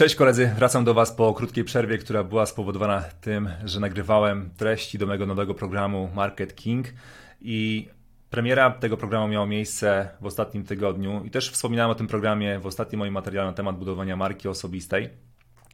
Cześć koledzy, wracam do Was po krótkiej przerwie, która była spowodowana tym, że nagrywałem treści do mojego nowego programu Market King i premiera tego programu miała miejsce w ostatnim tygodniu i też wspominałem o tym programie w ostatnim moim materiale na temat budowania marki osobistej.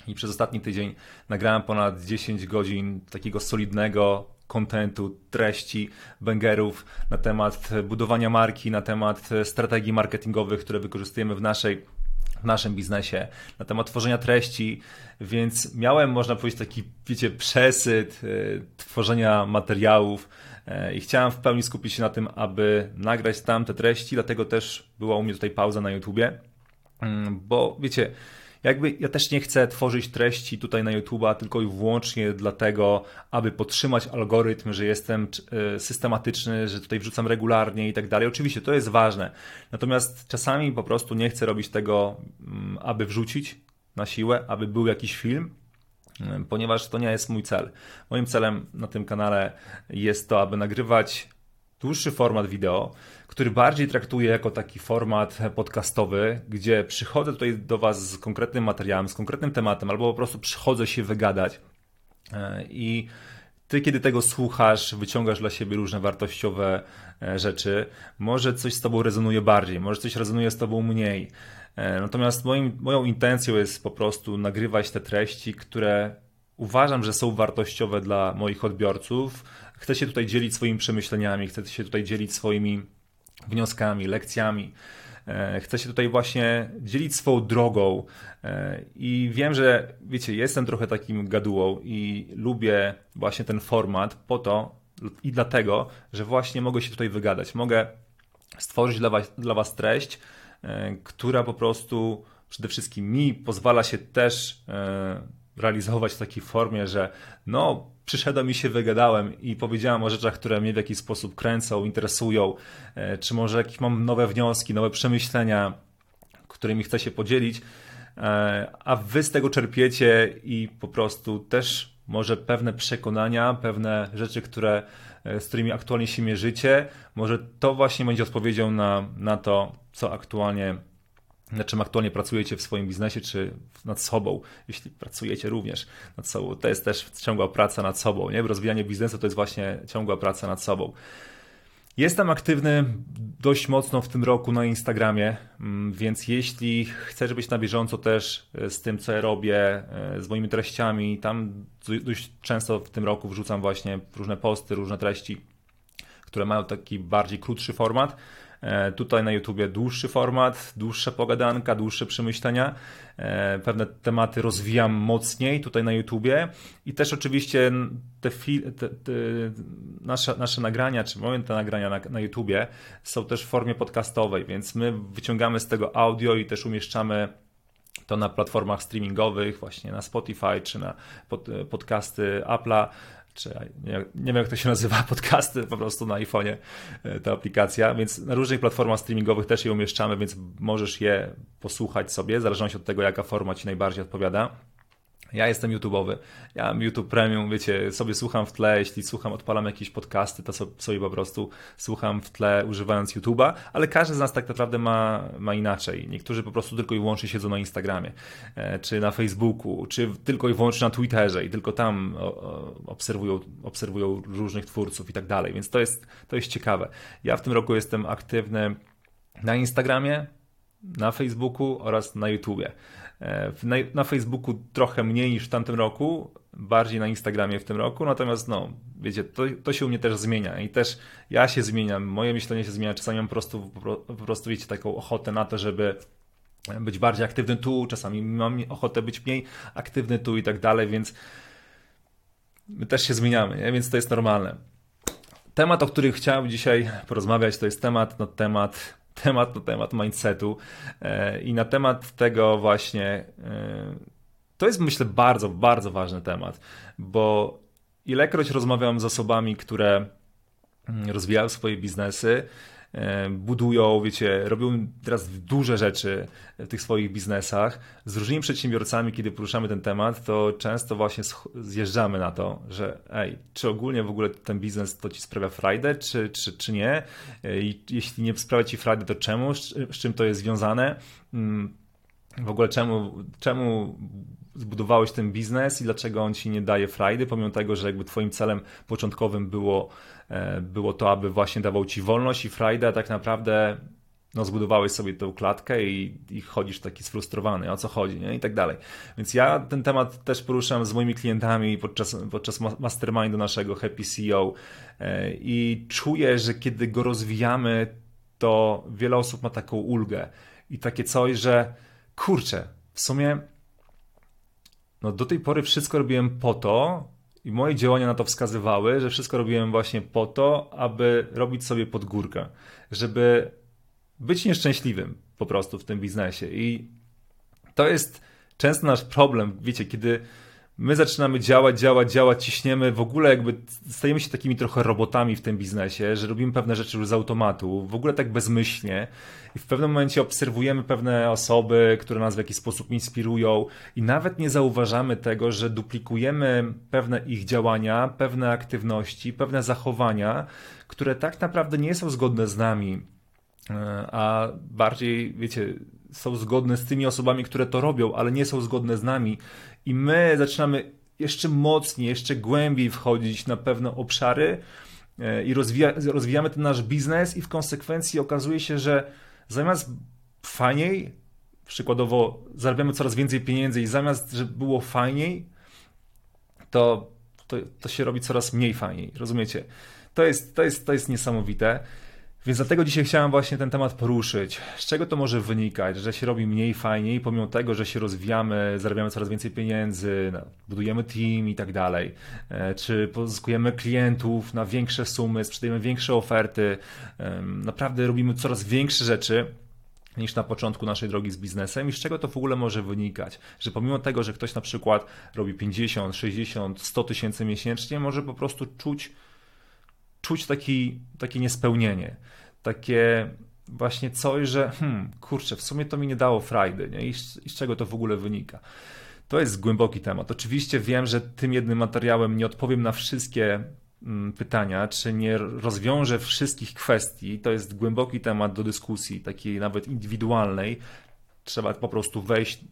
I przez ostatni tydzień nagrałem ponad 10 godzin takiego solidnego kontentu, treści, bangerów na temat budowania marki, na temat strategii marketingowych, które wykorzystujemy w naszej w naszym biznesie, na temat tworzenia treści, więc miałem, można powiedzieć, taki, wiecie, przesyt y, tworzenia materiałów y, i chciałem w pełni skupić się na tym, aby nagrać tam te treści, dlatego też była u mnie tutaj pauza na YouTubie, y, bo wiecie, jakby ja też nie chcę tworzyć treści tutaj na YouTube'a tylko i wyłącznie dlatego, aby podtrzymać algorytm, że jestem e, systematyczny, że tutaj wrzucam regularnie i tak dalej. Oczywiście to jest ważne. Natomiast czasami po prostu nie chcę robić tego, mm, aby wrzucić na siłę, aby był jakiś film, mm, ponieważ to nie jest mój cel. Moim celem na tym kanale jest to, aby nagrywać dłuższy format wideo, który bardziej traktuję jako taki format podcastowy, gdzie przychodzę tutaj do Was z konkretnym materiałem, z konkretnym tematem, albo po prostu przychodzę się wygadać. E, I ty, kiedy tego słuchasz, wyciągasz dla siebie różne wartościowe e, rzeczy, może coś z tobą rezonuje bardziej, może coś rezonuje z tobą mniej. E, natomiast moim, moją intencją jest po prostu nagrywać te treści, które uważam, że są wartościowe dla moich odbiorców. Chcę się tutaj dzielić swoimi przemyśleniami, chcę się tutaj dzielić swoimi wnioskami, lekcjami. E, chcę się tutaj właśnie dzielić swoją drogą e, i wiem, że wiecie, jestem trochę takim gadułą i lubię właśnie ten format po to i dlatego, że właśnie mogę się tutaj wygadać. Mogę stworzyć dla was, dla was treść, e, która po prostu przede wszystkim mi pozwala się też realizować w takiej formie, że no, przyszedłem i się wygadałem i powiedziałem o rzeczach, które mnie w jakiś sposób kręcą, interesują, e, czy może jakieś mam nowe wnioski, nowe przemyślenia, którymi chcę się podzielić, e, a wy z tego czerpiecie i po prostu też może pewne przekonania, pewne rzeczy, które, e, z którymi aktualnie się mierzycie, może to właśnie będzie odpowiedzią na, na to, co aktualnie nad czym aktualnie pracujecie w swoim biznesie, czy nad sobą, jeśli pracujecie również nad sobą. To jest też ciągła praca nad sobą. Nie? Rozwijanie biznesu to jest właśnie ciągła praca nad sobą. Jestem aktywny dość mocno w tym roku na Instagramie, mm, więc jeśli chcesz być na bieżąco też e, z tym, co ja robię, e, z moimi treściami, tam dość często w tym roku wrzucam właśnie różne posty, różne treści, które mają taki bardziej krótszy format tutaj na YouTubie dłuższy format, dłuższa pogadanka, dłuższe przemyślenia. E, pewne tematy rozwijam mocniej tutaj na YouTubie i też oczywiście te, te, te nasze, nasze nagrania, czy moje te nagrania na, na YouTubie są też w formie podcastowej, więc my wyciągamy z tego audio i też umieszczamy to na platformach streamingowych, właśnie na Spotify czy na pod, podcasty Apple'a czy nie, nie, wiem jak to się nazywa, podcasty po prostu na iPhone'ie, e, ta aplikacja, więc na różnych platformach streamingowych też je umieszczamy, więc możesz je posłuchać sobie, w zależności od tego, jaka forma Ci najbardziej odpowiada. Ja jestem YouTube'owy. Ja mam YouTube Premium, wiecie, sobie słucham w tle, jeśli słucham, odpalam jakieś podcasty, to sobie po prostu słucham w tle używając YouTube'a, ale każdy z nas tak naprawdę ma, ma inaczej. Niektórzy po prostu tylko i wyłącznie siedzą na Instagramie, e, czy na Facebooku, czy tylko i wyłącznie na Twitterze i tylko tam obserwują, obserwują różnych twórców i tak dalej, więc to jest, to jest ciekawe. Ja w tym roku jestem aktywny na Instagramie, na Facebooku oraz na YouTubie. E, na, na Facebooku trochę mniej niż w tamtym roku, bardziej na Instagramie w tym roku, natomiast no, wiecie, to, to się u mnie też zmienia i też ja się zmieniam, moje myślenie się zmienia, czasami mam po prostu, po prostu wiecie, taką ochotę na to, żeby być bardziej aktywny tu, czasami mam ochotę być mniej aktywny tu i tak dalej, więc my też się zmieniamy, nie? więc to jest normalne. Temat, o którym chciałem dzisiaj porozmawiać, to jest temat, no temat temat to temat mindsetu e, i na temat tego właśnie e, to jest myślę bardzo, bardzo ważny temat, bo ilekroć rozmawiam z osobami, które mm, rozwijają swoje biznesy, budują, wiecie, robią teraz duże rzeczy w tych swoich biznesach. Z różnymi przedsiębiorcami, kiedy poruszamy ten temat, to często właśnie zjeżdżamy na to, że ej, czy ogólnie w ogóle ten biznes to ci sprawia frajdę, czy, czy, czy nie? E, I jeśli nie sprawia ci frajdę, to czemu? Z czym to jest związane? Mm, w ogóle czemu, czemu zbudowałeś ten biznes i dlaczego on ci nie daje frajdy, pomimo tego, że jakby twoim celem początkowym było, e, było to, aby właśnie dawał ci wolność i frajdę, tak naprawdę no, zbudowałeś sobie tę klatkę i, i chodzisz taki sfrustrowany, o co chodzi, nie? i tak dalej. Więc ja ten temat też poruszam z moimi klientami podczas, podczas mastermindu naszego Happy CEO e, i czuję, że kiedy go rozwijamy, to wiele osób ma taką ulgę i takie coś, że kurczę, w sumie no do tej pory wszystko robiłem po to, i moje działania na to wskazywały, że wszystko robiłem właśnie po to, aby robić sobie pod górkę, żeby być nieszczęśliwym po prostu w tym biznesie. I to jest często nasz problem, wiecie, kiedy my zaczynamy działać, działać, działać, ciśniemy, w ogóle jakby stajemy się takimi trochę robotami w tym biznesie, że robimy pewne rzeczy już z automatu, w ogóle tak bezmyślnie. I w pewnym momencie obserwujemy pewne osoby, które nas w jakiś sposób inspirują i nawet nie zauważamy tego, że duplikujemy pewne ich działania, pewne aktywności, pewne zachowania, które tak naprawdę nie są zgodne z nami, e, a bardziej, wiecie, są zgodne z tymi osobami, które to robią, ale nie są zgodne z nami i my zaczynamy jeszcze mocniej, jeszcze głębiej wchodzić na pewne obszary e, i rozwija, rozwijamy ten nasz biznes i w konsekwencji okazuje się, że zamiast fajniej, przykładowo zarabiamy coraz więcej pieniędzy i zamiast, żeby było fajniej, to, to, to się robi coraz mniej fajniej, rozumiecie? To jest, to jest, to jest niesamowite. Więc dlatego dzisiaj chciałem właśnie ten temat poruszyć. Z czego to może wynikać, że się robi mniej fajniej, pomimo tego, że się rozwijamy, zarabiamy coraz więcej pieniędzy, budujemy team i tak dalej, e, czy pozyskujemy klientów na większe sumy, sprzedajemy większe oferty, naprawdę robimy coraz większe rzeczy niż na początku naszej drogi z biznesem. I z czego to w ogóle może wynikać, że pomimo tego, że ktoś na przykład robi 50, 60, 100 tysięcy miesięcznie, może po prostu czuć czuć taki, takie niespełnienie, takie właśnie coś, że hmm, kurczę, w sumie to mi nie dało frajdy nie? I, z, i z czego to w ogóle wynika. To jest głęboki temat. Oczywiście wiem, że tym jednym materiałem nie odpowiem na wszystkie mm, pytania, czy nie rozwiążę wszystkich kwestii. To jest głęboki temat do dyskusji, takiej nawet indywidualnej. Trzeba po prostu wejść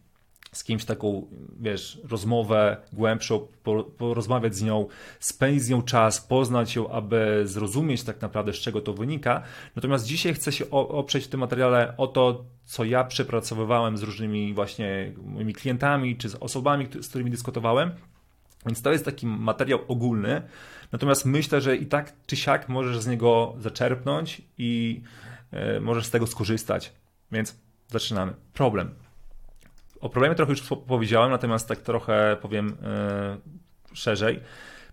z kimś taką, wiesz, rozmowę głębszą, porozmawiać z nią, spędzić z nią czas, poznać ją, aby zrozumieć tak naprawdę, z czego to wynika. Natomiast dzisiaj chcę się oprzeć w tym materiale o to, co ja przepracowywałem z różnymi właśnie moimi klientami, czy z osobami, z którymi dyskutowałem. Więc to jest taki materiał ogólny. Natomiast myślę, że i tak czy siak możesz z niego zaczerpnąć i e, możesz z tego skorzystać. Więc zaczynamy. Problem. O problemie trochę już powiedziałem, natomiast tak trochę powiem yy, szerzej.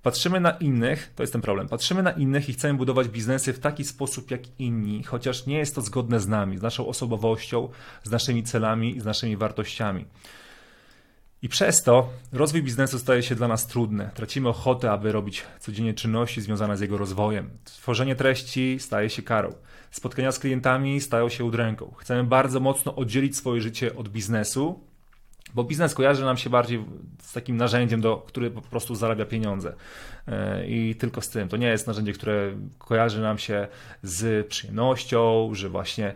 Patrzymy na innych, to jest ten problem. Patrzymy na innych i chcemy budować biznesy w taki sposób jak inni, chociaż nie jest to zgodne z nami, z naszą osobowością, z naszymi celami i z naszymi wartościami. I przez to rozwój biznesu staje się dla nas trudny. Tracimy ochotę, aby robić codziennie czynności związane z jego rozwojem. Tworzenie treści staje się karą. Spotkania z klientami stają się udręką. Chcemy bardzo mocno oddzielić swoje życie od biznesu, bo biznes kojarzy nam się bardziej z takim narzędziem, do, który po prostu zarabia pieniądze. E, I tylko z tym. To nie jest narzędzie, które kojarzy nam się z przyjemnością, że właśnie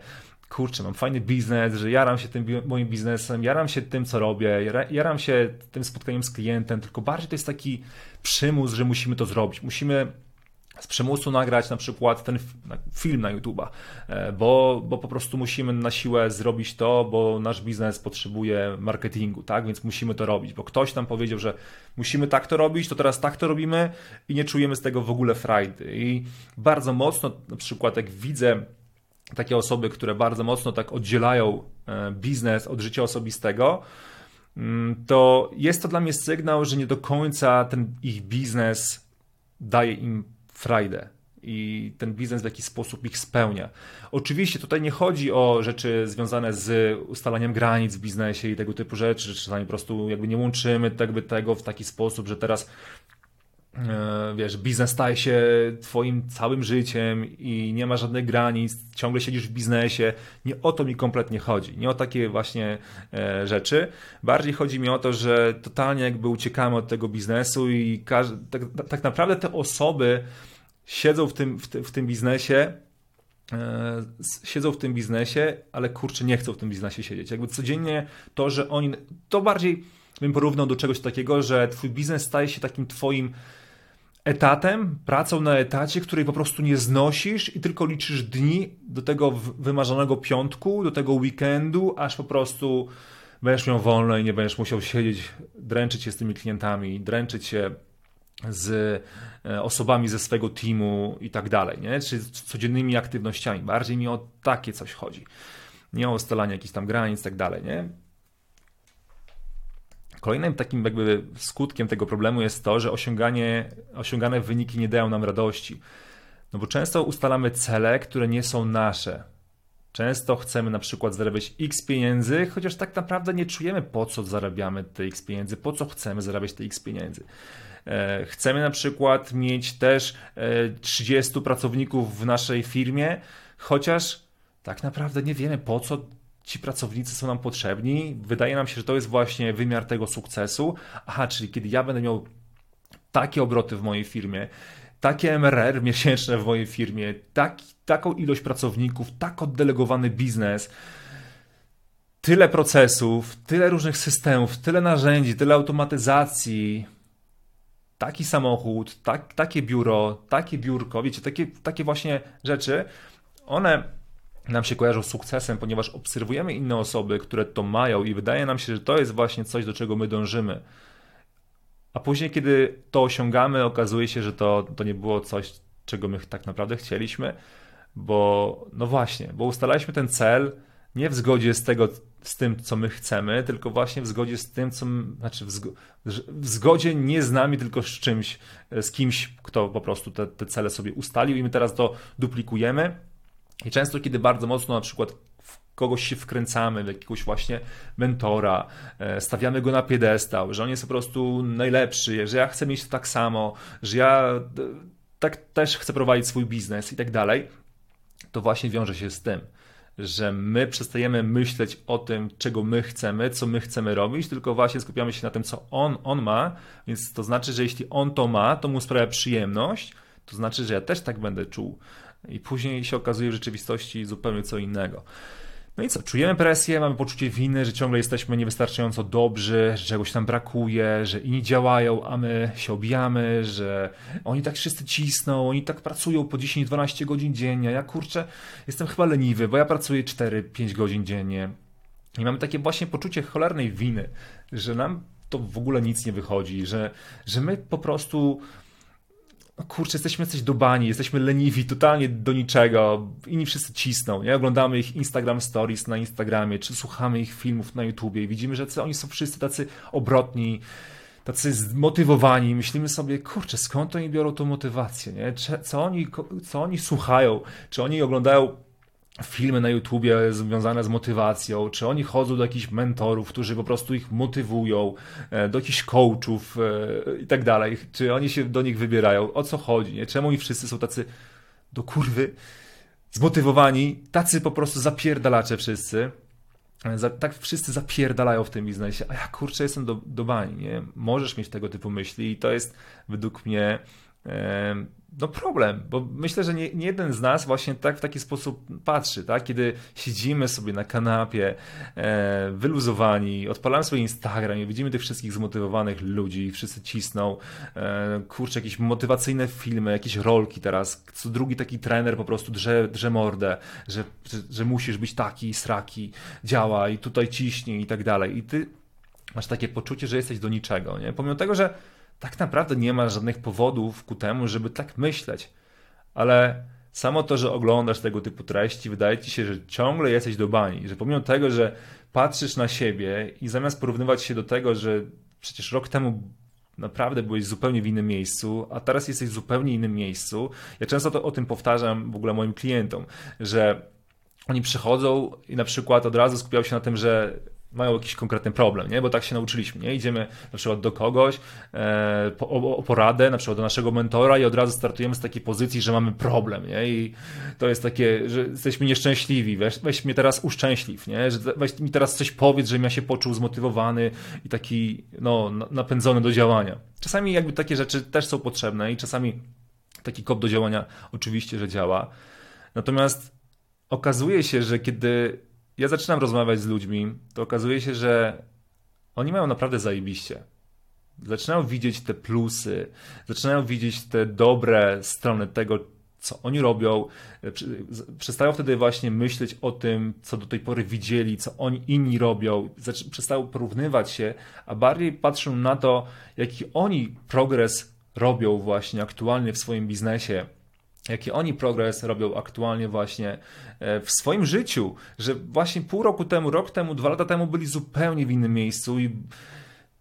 kurczę, mam fajny biznes, że jaram się tym moim biznesem, jaram się tym, co robię, jaram się tym spotkaniem z klientem, tylko bardziej to jest taki przymus, że musimy to zrobić. Musimy z przymusu nagrać na przykład ten film na YouTube'a, e, bo, bo po prostu musimy na siłę zrobić to, bo nasz biznes potrzebuje marketingu, tak? Więc musimy to robić, bo ktoś nam powiedział, że musimy tak to robić, to teraz tak to robimy i nie czujemy z tego w ogóle frajdy. I bardzo mocno, na przykład, jak widzę takie osoby, które bardzo mocno tak oddzielają e, biznes od życia osobistego, mm, to jest to dla mnie sygnał, że nie do końca ten ich biznes daje im frajdę i ten biznes w jakiś sposób ich spełnia. Oczywiście tutaj nie chodzi o rzeczy związane z ustalaniem granic w biznesie i tego typu rzeczy, że czasami po prostu jakby nie łączymy tego w taki sposób, że teraz wiesz, biznes staje się twoim całym życiem i nie ma żadnych granic, ciągle siedzisz w biznesie. Nie o to mi kompletnie chodzi. Nie o takie właśnie e, rzeczy. Bardziej chodzi mi o to, że totalnie jakby uciekamy od tego biznesu i tak, tak naprawdę te osoby, siedzą w tym, w, w tym biznesie siedzą w tym biznesie, ale kurczę, nie chcą w tym biznesie siedzieć. Jakby codziennie to, że oni, to bardziej bym porównał do czegoś takiego, że twój biznes staje się takim twoim etatem, pracą na etacie, której po prostu nie znosisz i tylko liczysz dni do tego wymarzonego piątku, do tego weekendu, aż po prostu będziesz miał wolno i nie będziesz musiał siedzieć, dręczyć się z tymi klientami, dręczyć się z e, osobami ze swojego teamu i tak dalej, nie? czy codziennymi aktywnościami. Bardziej mi o takie coś chodzi. Nie o ustalanie jakichś tam granic i tak dalej, nie? Kolejnym takim jakby skutkiem tego problemu jest to, że osiąganie, osiągane wyniki nie dają nam radości. No bo często ustalamy cele, które nie są nasze. Często chcemy na przykład zarabiać x pieniędzy, chociaż tak naprawdę nie czujemy po co zarabiamy te x pieniędzy, po co chcemy zarabiać te x pieniędzy. E, chcemy na przykład mieć też 30 e, pracowników w naszej firmie, chociaż tak naprawdę nie wiemy po co ci pracownicy są nam potrzebni. Wydaje nam się, że to jest właśnie wymiar tego sukcesu. Aha, czyli kiedy ja będę miał takie obroty w mojej firmie, takie MRR miesięczne w mojej firmie, tak, taką ilość pracowników, tak oddelegowany biznes, tyle procesów, tyle różnych systemów, tyle narzędzi, tyle automatyzacji, taki samochód, tak, takie biuro, takie biurko, wiecie, takie, takie właśnie rzeczy, one nam się kojarzą z sukcesem, ponieważ obserwujemy inne osoby, które to mają i wydaje nam się, że to jest właśnie coś, do czego my dążymy. A później, kiedy to osiągamy, okazuje się, że to, to nie było coś, czego my tak naprawdę chcieliśmy, bo no właśnie, bo ustalaliśmy ten cel nie w zgodzie z tego, z tym, co my chcemy, tylko właśnie w zgodzie z tym, co, znaczy w, zgo, w zgodzie nie z nami, tylko z czymś, z kimś, kto po prostu te, te cele sobie ustalił i my teraz to duplikujemy i często, kiedy bardzo mocno na przykład kogoś się wkręcamy, w jakiegoś właśnie mentora, e, stawiamy go na piedestał, że on jest po prostu najlepszy, że ja chcę mieć to tak samo, że ja tak też chcę prowadzić swój biznes i tak dalej, to właśnie wiąże się z tym, że my przestajemy myśleć o tym, czego my chcemy, co my chcemy robić, tylko właśnie skupiamy się na tym, co on, on ma, więc to znaczy, że jeśli on to ma, to mu sprawia przyjemność, to znaczy, że ja też tak będę czuł i później się okazuje w rzeczywistości zupełnie co innego. No i co? Czujemy presję, mamy poczucie winy, że ciągle jesteśmy niewystarczająco dobrzy, że czegoś tam brakuje, że inni działają, a my się obijamy, że oni tak wszyscy cisną, oni tak pracują po 10-12 godzin dziennie. Ja kurczę, jestem chyba leniwy, bo ja pracuję 4-5 godzin dziennie. I mamy takie właśnie poczucie cholernej winy, że nam to w ogóle nic nie wychodzi, że, że my po prostu no kurczę, jesteśmy jacyś bani, jesteśmy leniwi, totalnie do niczego, inni wszyscy cisną, nie? Oglądamy ich Instagram Stories na Instagramie, czy słuchamy ich filmów na YouTubie i widzimy, że oni są wszyscy tacy obrotni, tacy zmotywowani. Myślimy sobie, kurczę, skąd oni biorą tą motywację, nie? Co oni, co oni słuchają? Czy oni oglądają filmy na YouTubie związane z motywacją, czy oni chodzą do jakichś mentorów, którzy po prostu ich motywują, e, do jakichś coachów e, i tak dalej, czy oni się do nich wybierają, o co chodzi, nie? czemu oni wszyscy są tacy do kurwy zmotywowani, tacy po prostu zapierdalacze wszyscy, e, tak wszyscy zapierdalają w tym biznesie, a ja kurczę jestem do, do bani, nie? Możesz mieć tego typu myśli i to jest według mnie no problem, bo myślę, że nie, nie, jeden z nas właśnie tak w taki sposób patrzy, tak? Kiedy siedzimy sobie na kanapie, e, wyluzowani, odpalamy swój Instagram i widzimy tych wszystkich zmotywowanych ludzi, wszyscy cisną, e, kurczę, jakieś motywacyjne filmy, jakieś rolki teraz, co drugi taki trener po prostu drze, drze mordę, że, że, że musisz być taki, sraki, działa i tutaj ciśnie i tak dalej. I ty masz takie poczucie, że jesteś do niczego, nie? Pomimo tego, że tak naprawdę nie ma żadnych powodów ku temu, żeby tak myśleć. Ale samo to, że oglądasz tego typu treści, wydaje ci się, że ciągle jesteś do bani, że pomimo tego, że patrzysz na siebie i zamiast porównywać się do tego, że przecież rok temu naprawdę byłeś zupełnie w innym miejscu, a teraz jesteś w zupełnie innym miejscu. Ja często to, o tym powtarzam w ogóle moim klientom, że oni przychodzą i na przykład od razu skupiają się na tym, że mają jakiś konkretny problem, nie? bo tak się nauczyliśmy. Nie? Idziemy na przykład do kogoś e, po, o, o, poradę, na przykład do naszego mentora i od razu startujemy z takiej pozycji, że mamy problem. Nie? I to jest takie, że jesteśmy nieszczęśliwi, weź, weź mnie teraz uszczęśliw, nie? że weź mi teraz coś powiedz, żebym ja się poczuł zmotywowany i taki no, napędzony do działania. Czasami jakby takie rzeczy też są potrzebne i czasami taki kop do działania oczywiście, że działa. Natomiast okazuje się, że kiedy ja zaczynam rozmawiać z ludźmi, to okazuje się, że oni mają naprawdę zajebiście. Zaczynają widzieć te plusy, zaczynają widzieć te dobre strony tego, co oni robią. Przestają wtedy właśnie myśleć o tym, co do tej pory widzieli, co oni inni robią. Przestają porównywać się, a bardziej patrzą na to, jaki oni progres robią właśnie aktualnie w swoim biznesie jaki oni progres robią aktualnie właśnie e, w swoim życiu, że właśnie pół roku temu, rok temu, dwa lata temu byli zupełnie w innym miejscu i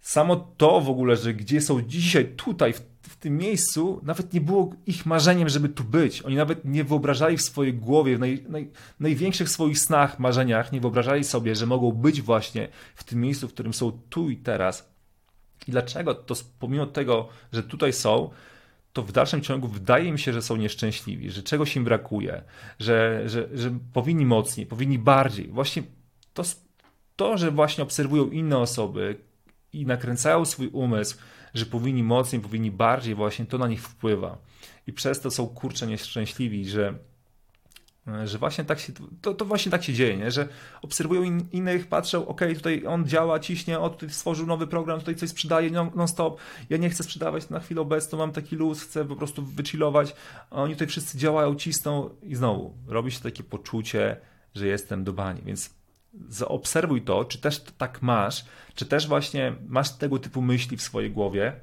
samo to w ogóle, że gdzie są dzisiaj, tutaj, w, w tym miejscu, nawet nie było ich marzeniem, żeby tu być. Oni nawet nie wyobrażali w swojej głowie, w naj, naj, największych swoich snach, marzeniach, nie wyobrażali sobie, że mogą być właśnie w tym miejscu, w którym są tu i teraz. I dlaczego? To pomimo tego, że tutaj są, to w dalszym ciągu wydaje mi się, że są nieszczęśliwi, że czegoś im brakuje, że, że, że powinni mocniej, powinni bardziej. Właśnie to, to, że właśnie obserwują inne osoby i nakręcają swój umysł, że powinni mocniej, powinni bardziej, właśnie to na nich wpływa. I przez to są kurcze nieszczęśliwi, że że właśnie tak się, to, to właśnie tak się dzieje, nie? że obserwują in, innych, patrzą, ok, tutaj on działa, ciśnie, o, tutaj stworzył nowy program, tutaj coś sprzedaje non-stop, ja nie chcę sprzedawać na chwilę obecną, mam taki luz, chcę po prostu wychillować, a oni tutaj wszyscy działają, cisną i znowu robi się takie poczucie, że jestem do bani, więc zaobserwuj to, czy też tak masz, czy też właśnie masz tego typu myśli w swojej głowie,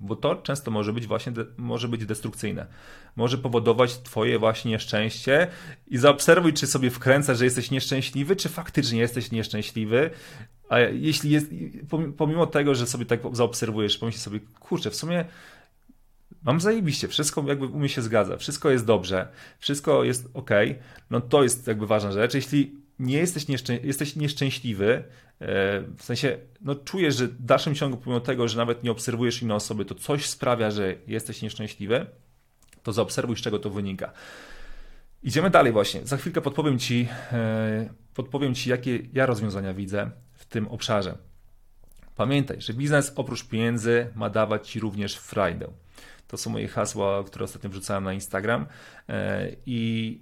bo to często może być właśnie może być destrukcyjne. Może powodować twoje właśnie nieszczęście i zaobserwuj, czy sobie wkręca, że jesteś nieszczęśliwy, czy faktycznie jesteś nieszczęśliwy. A jeśli jest, pomimo tego, że sobie tak zaobserwujesz, pomyśl sobie, kurczę, w sumie mam zajebiście, wszystko jakby u mnie się zgadza, wszystko jest dobrze, wszystko jest ok, no to jest jakby ważna rzecz. Jeśli nie jesteś, nieszczę jesteś nieszczęśliwy, E, w sensie, no czujesz, że w dalszym ciągu, pomimo tego, że nawet nie obserwujesz innej osoby, to coś sprawia, że jesteś nieszczęśliwy, to zaobserwuj, z czego to wynika. Idziemy dalej właśnie. Za chwilkę podpowiem Ci, e, podpowiem ci jakie ja rozwiązania widzę w tym obszarze. Pamiętaj, że biznes oprócz pieniędzy ma dawać Ci również frajdę. To są moje hasła, które ostatnio wrzucałem na Instagram e, i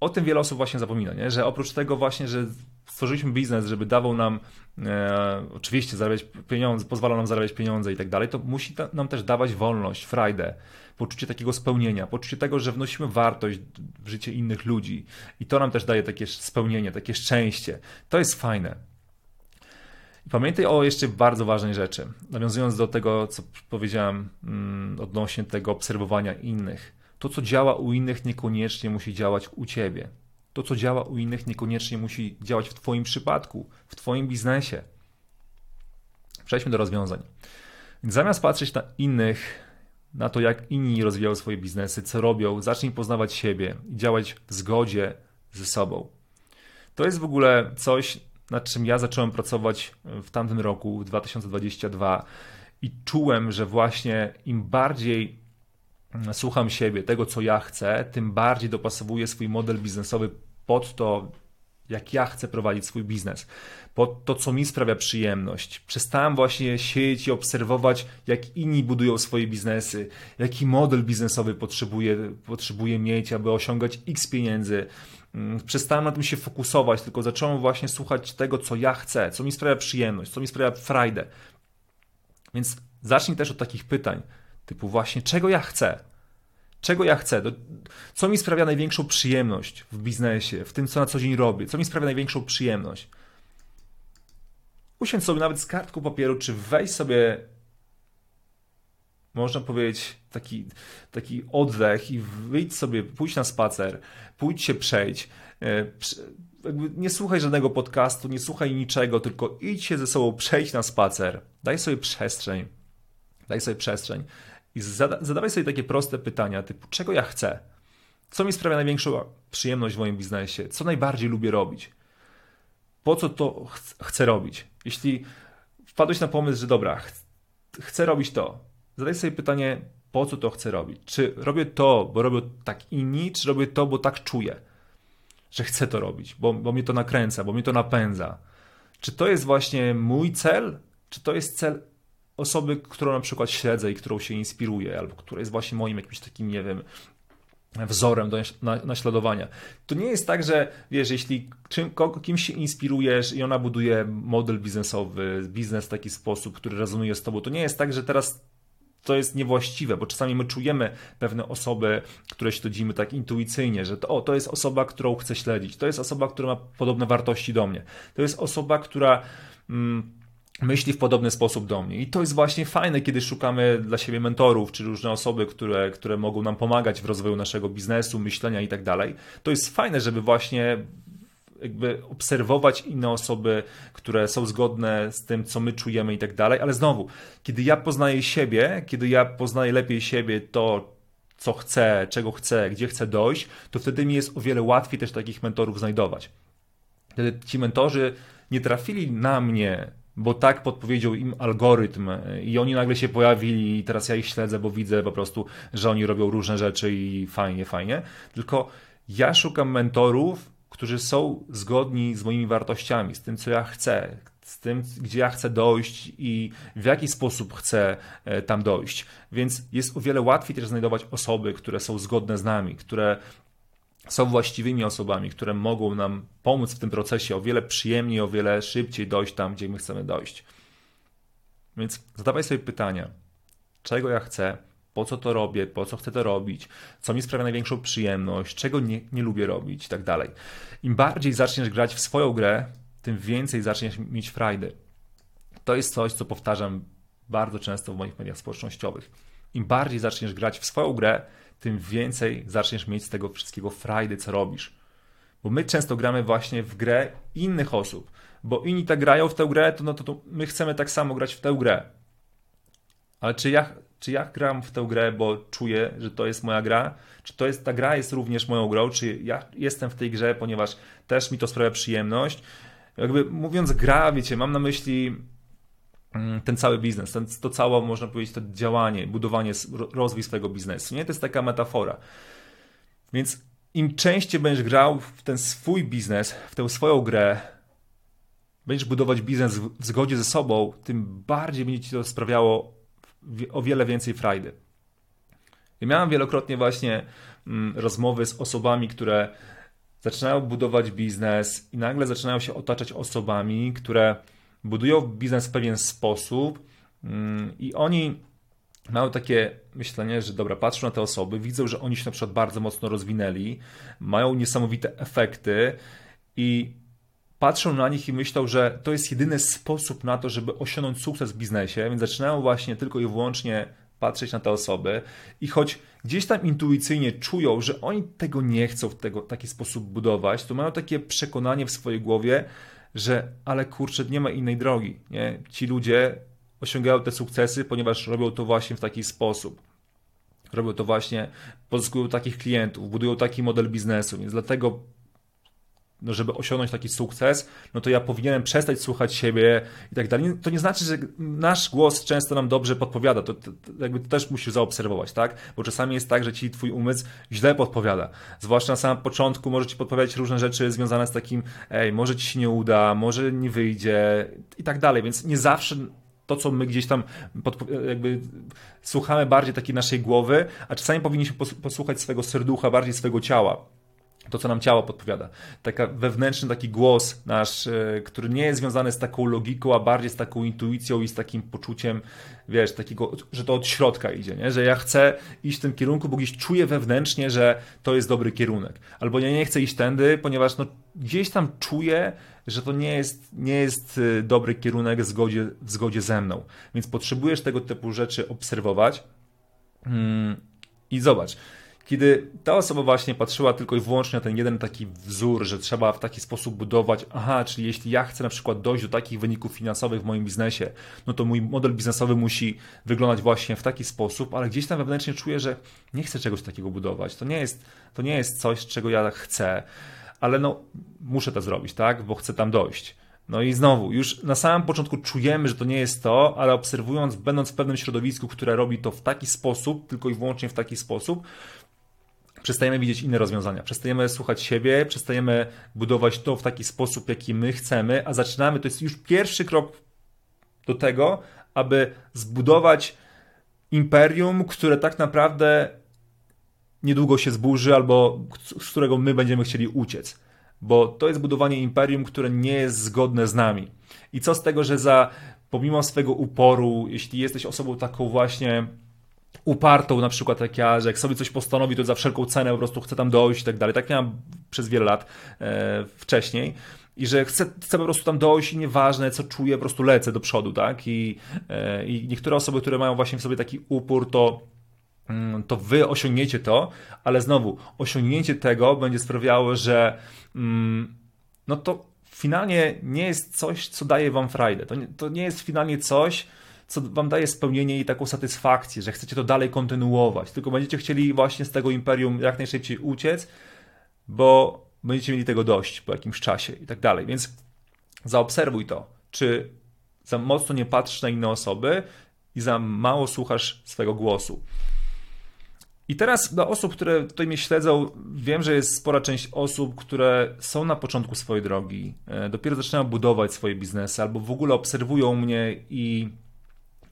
o tym wiele osób właśnie zapomina, nie? że oprócz tego właśnie, że stworzyliśmy biznes, żeby dawał nam e, oczywiście zarabiać pieniądze, pozwalał nam zarabiać pieniądze i tak dalej, to musi ta, nam też dawać wolność, frajdę, poczucie takiego spełnienia, poczucie tego, że wnosimy wartość w życie innych ludzi i to nam też daje takie spełnienie, takie szczęście. To jest fajne. Pamiętaj o jeszcze bardzo ważnej rzeczy, nawiązując do tego, co powiedziałem mm, odnośnie tego obserwowania innych. To, co działa u innych, niekoniecznie musi działać u ciebie. To, co działa u innych, niekoniecznie musi działać w Twoim przypadku, w Twoim biznesie. Przejdźmy do rozwiązań. Zamiast patrzeć na innych, na to, jak inni rozwijają swoje biznesy, co robią, zacznij poznawać siebie i działać w zgodzie ze sobą. To jest w ogóle coś, nad czym ja zacząłem pracować w tamtym roku, w 2022, i czułem, że właśnie im bardziej słucham siebie, tego co ja chcę, tym bardziej dopasowuję swój model biznesowy pod to, jak ja chcę prowadzić swój biznes, pod to, co mi sprawia przyjemność. Przestałem właśnie siedzieć i obserwować, jak inni budują swoje biznesy, jaki model biznesowy potrzebuję, potrzebuję mieć, aby osiągać x pieniędzy. Mm, przestałem na tym się fokusować, tylko zacząłem właśnie słuchać tego, co ja chcę, co mi sprawia przyjemność, co mi sprawia frajdę. Więc zacznij też od takich pytań. Typu właśnie, czego ja chcę? Czego ja chcę? Co mi sprawia największą przyjemność w biznesie, w tym, co na co dzień robię? Co mi sprawia największą przyjemność? Usiądź sobie nawet z kartką papieru, czy weź sobie, można powiedzieć, taki, taki oddech i wyjdź sobie, pójdź na spacer, pójdź się przejść. E, nie słuchaj żadnego podcastu, nie słuchaj niczego, tylko idź się ze sobą, przejdź na spacer. Daj sobie przestrzeń. Daj sobie przestrzeń. I zada, zadawaj sobie takie proste pytania, typu czego ja chcę? Co mi sprawia największą przyjemność w moim biznesie? Co najbardziej lubię robić? Po co to ch chcę robić? Jeśli wpadłeś na pomysł, że dobra, ch chcę robić to, zadaj sobie pytanie, po co to chcę robić? Czy robię to, bo robię tak inni, czy robię to, bo tak czuję, że chcę to robić, bo, bo mnie to nakręca, bo mnie to napędza? Czy to jest właśnie mój cel, czy to jest cel osoby, którą na przykład śledzę i którą się inspiruję, albo która jest właśnie moim jakimś takim, nie wiem, wzorem do naśladowania. To nie jest tak, że wiesz, jeśli czym, kimś się inspirujesz i ona buduje model biznesowy, biznes w taki sposób, który rezonuje z tobą, to nie jest tak, że teraz to jest niewłaściwe, bo czasami my czujemy pewne osoby, które śledzimy tak intuicyjnie, że to, o, to jest osoba, którą chcę śledzić, to jest osoba, która ma podobne wartości do mnie, to jest osoba, która mm, myśli w podobny sposób do mnie. I to jest właśnie fajne, kiedy szukamy dla siebie mentorów, czy różne osoby, które, które mogą nam pomagać w rozwoju naszego biznesu, myślenia i tak dalej. To jest fajne, żeby właśnie jakby obserwować inne osoby, które są zgodne z tym, co my czujemy i tak dalej, ale znowu, kiedy ja poznaję siebie, kiedy ja poznaję lepiej siebie, to co chcę, czego chcę, gdzie chcę dojść, to wtedy mi jest o wiele łatwiej też takich mentorów znajdować. Wtedy ci mentorzy nie trafili na mnie, bo tak podpowiedział im algorytm i oni nagle się pojawili i teraz ja ich śledzę, bo widzę po prostu, że oni robią różne rzeczy i fajnie, fajnie. Tylko ja szukam mentorów, którzy są zgodni z moimi wartościami, z tym, co ja chcę, z tym, gdzie ja chcę dojść i w jaki sposób chcę e, tam dojść. Więc jest o wiele łatwiej też znajdować osoby, które są zgodne z nami, które są właściwymi osobami, które mogą nam pomóc w tym procesie o wiele przyjemniej, o wiele szybciej dojść tam, gdzie my chcemy dojść. Więc zadawaj sobie pytania, czego ja chcę, po co to robię, po co chcę to robić, co mi sprawia największą przyjemność, czego nie, nie lubię robić i tak dalej. Im bardziej zaczniesz grać w swoją grę, tym więcej zaczniesz mieć frajdy. To jest coś, co powtarzam bardzo często w moich mediach społecznościowych. Im bardziej zaczniesz grać w swoją grę, tym więcej zaczniesz mieć z tego wszystkiego frajdy, co robisz. Bo my często gramy właśnie w grę innych osób, bo inni tak grają w tę grę, to, no to, to my chcemy tak samo grać w tę grę. Ale czy ja, czy ja gram w tę grę, bo czuję, że to jest moja gra? Czy to jest, ta gra jest również moją grą? Czy ja jestem w tej grze, ponieważ też mi to sprawia przyjemność? Jakby mówiąc gra, wiecie, mam na myśli ten cały biznes, ten, to całe, można powiedzieć, to działanie, budowanie, rozwój swojego biznesu. Nie? To jest taka metafora. Więc im częściej będziesz grał w ten swój biznes, w tę swoją grę, będziesz budować biznes w zgodzie ze sobą, tym bardziej będzie ci to sprawiało o wiele więcej frajdy. Ja miałem wielokrotnie właśnie mm, rozmowy z osobami, które zaczynają budować biznes i nagle zaczynają się otaczać osobami, które budują biznes w pewien sposób mm, i oni mają takie myślenie, że dobra, patrzą na te osoby, widzą, że oni się na przykład bardzo mocno rozwinęli, mają niesamowite efekty i patrzą na nich i myślą, że to jest jedyny sposób na to, żeby osiągnąć sukces w biznesie, więc zaczynają właśnie tylko i wyłącznie patrzeć na te osoby i choć gdzieś tam intuicyjnie czują, że oni tego nie chcą w tego, taki sposób budować, to mają takie przekonanie w swojej głowie, że ale kurczę, nie ma innej drogi. Nie? Ci ludzie osiągają te sukcesy, ponieważ robią to właśnie w taki sposób. Robią to właśnie, pozyskują takich klientów, budują taki model biznesu, więc dlatego no żeby osiągnąć taki sukces, no to ja powinienem przestać słuchać siebie i tak dalej. To nie znaczy, że nasz głos często nam dobrze podpowiada, to, to, to jakby to też musisz zaobserwować, tak? Bo czasami jest tak, że ci twój umysł źle podpowiada. Zwłaszcza na samym początku może ci podpowiadać różne rzeczy związane z takim, ej, może ci się nie uda, może nie wyjdzie i tak dalej, więc nie zawsze to, co my gdzieś tam jakby słuchamy bardziej takiej naszej głowy, a czasami powinniśmy posłuchać swojego serducha, bardziej swojego ciała to, co nam ciało podpowiada. Taka wewnętrzny taki głos nasz, e, który nie jest związany z taką logiką, a bardziej z taką intuicją i z takim poczuciem, wiesz, takiego, że to od środka idzie, nie? że ja chcę iść w tym kierunku, bo gdzieś czuję wewnętrznie, że to jest dobry kierunek. Albo ja nie chcę iść tędy, ponieważ no, gdzieś tam czuję, że to nie jest, nie jest e, dobry kierunek w zgodzie, w zgodzie ze mną. Więc potrzebujesz tego typu rzeczy obserwować. Hmm, I zobacz, kiedy ta osoba właśnie patrzyła tylko i wyłącznie na ten jeden taki wzór, że trzeba w taki sposób budować, aha, czyli jeśli ja chcę na przykład dojść do takich wyników finansowych w moim biznesie, no to mój model biznesowy musi wyglądać właśnie w taki sposób, ale gdzieś tam wewnętrznie czuję, że nie chcę czegoś takiego budować. To nie jest, to nie jest coś, czego ja chcę, ale no muszę to zrobić, tak, bo chcę tam dojść. No i znowu, już na samym początku czujemy, że to nie jest to, ale obserwując, będąc w pewnym środowisku, które robi to w taki sposób, tylko i wyłącznie w taki sposób, przestajemy widzieć inne rozwiązania, przestajemy słuchać siebie, przestajemy budować to w taki sposób, jaki my chcemy, a zaczynamy, to jest już pierwszy krok do tego, aby zbudować imperium, które tak naprawdę niedługo się zburzy albo z którego my będziemy chcieli uciec. Bo to jest budowanie imperium, które nie jest zgodne z nami. I co z tego, że za pomimo swego uporu, jeśli jesteś osobą taką właśnie upartą, na przykład jak ja, że jak sobie coś postanowi, to za wszelką cenę po prostu chcę tam dojść i tak dalej. Tak miałem przez wiele lat e, wcześniej. I że chcę, chcę po prostu tam dojść i nieważne co czuję, po prostu lecę do przodu, tak? I, e, I niektóre osoby, które mają właśnie w sobie taki upór, to mm, to wy osiągniecie to, ale znowu, osiągnięcie tego będzie sprawiało, że mm, no to finalnie nie jest coś, co daje wam frajdę. To nie, to nie jest finalnie coś, co wam daje spełnienie i taką satysfakcję, że chcecie to dalej kontynuować, tylko będziecie chcieli właśnie z tego imperium jak najszybciej uciec, bo będziecie mieli tego dość po jakimś czasie i tak dalej. Więc zaobserwuj to, czy za mocno nie patrzysz na inne osoby i za mało słuchasz swojego głosu. I teraz dla osób, które tutaj mnie śledzą, wiem, że jest spora część osób, które są na początku swojej drogi, e, dopiero zaczynają budować swoje biznesy albo w ogóle obserwują mnie i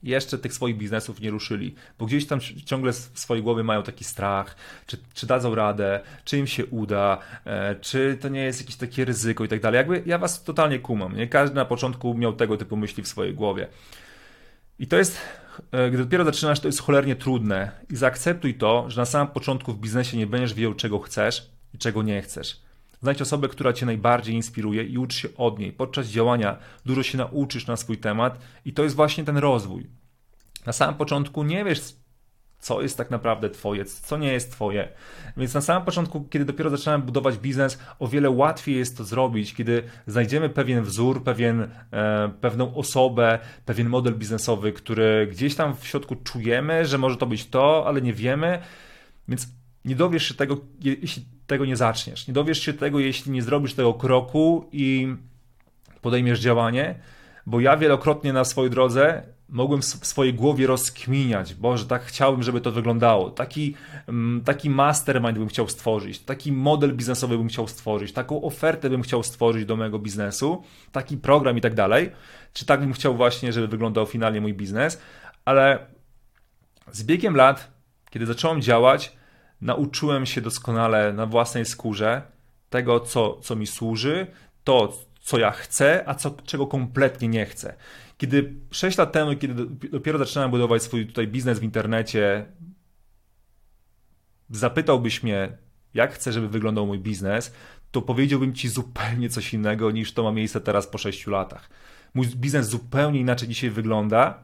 jeszcze tych swoich biznesów nie ruszyli, bo gdzieś tam ciągle w swojej głowie mają taki strach, czy, czy dadzą radę, czy im się uda, e, czy to nie jest jakieś takie ryzyko i tak dalej. Jakby ja was totalnie kumam, nie? Każdy na początku miał tego typu myśli w swojej głowie. I to jest, e, gdy dopiero zaczynasz, to jest cholernie trudne i zaakceptuj to, że na samym początku w biznesie nie będziesz wiedział, czego chcesz i czego nie chcesz. Znajdź osobę, która Cię najbardziej inspiruje i ucz się od niej. Podczas działania dużo się nauczysz na swój temat i to jest właśnie ten rozwój. Na samym początku nie wiesz, co jest tak naprawdę Twoje, co nie jest Twoje. Więc na samym początku, kiedy dopiero zaczynamy budować biznes, o wiele łatwiej jest to zrobić, kiedy znajdziemy pewien wzór, pewien, e, pewną osobę, pewien model biznesowy, który gdzieś tam w środku czujemy, że może to być to, ale nie wiemy. Więc nie dowiesz się tego, jeśli tego nie zaczniesz. Nie dowiesz się tego, jeśli nie zrobisz tego kroku i podejmiesz działanie, bo ja wielokrotnie na swojej drodze mogłem w swojej głowie rozkminiać, Boże, tak chciałbym, żeby to wyglądało. Taki, mm, taki mastermind bym chciał stworzyć, taki model biznesowy bym chciał stworzyć, taką ofertę bym chciał stworzyć do mojego biznesu, taki program i tak dalej. Czy tak bym chciał właśnie, żeby wyglądał finalnie mój biznes, ale z biegiem lat, kiedy zacząłem działać, nauczyłem się doskonale na własnej skórze tego, co, co mi służy, to, co ja chcę, a co, czego kompletnie nie chcę. Kiedy 6 lat temu, kiedy dopiero zaczynałem budować swój tutaj biznes w internecie, zapytałbyś mnie, jak chcę, żeby wyglądał mój biznes, to powiedziałbym ci zupełnie coś innego niż to ma miejsce teraz po 6 latach. Mój biznes zupełnie inaczej dzisiaj wygląda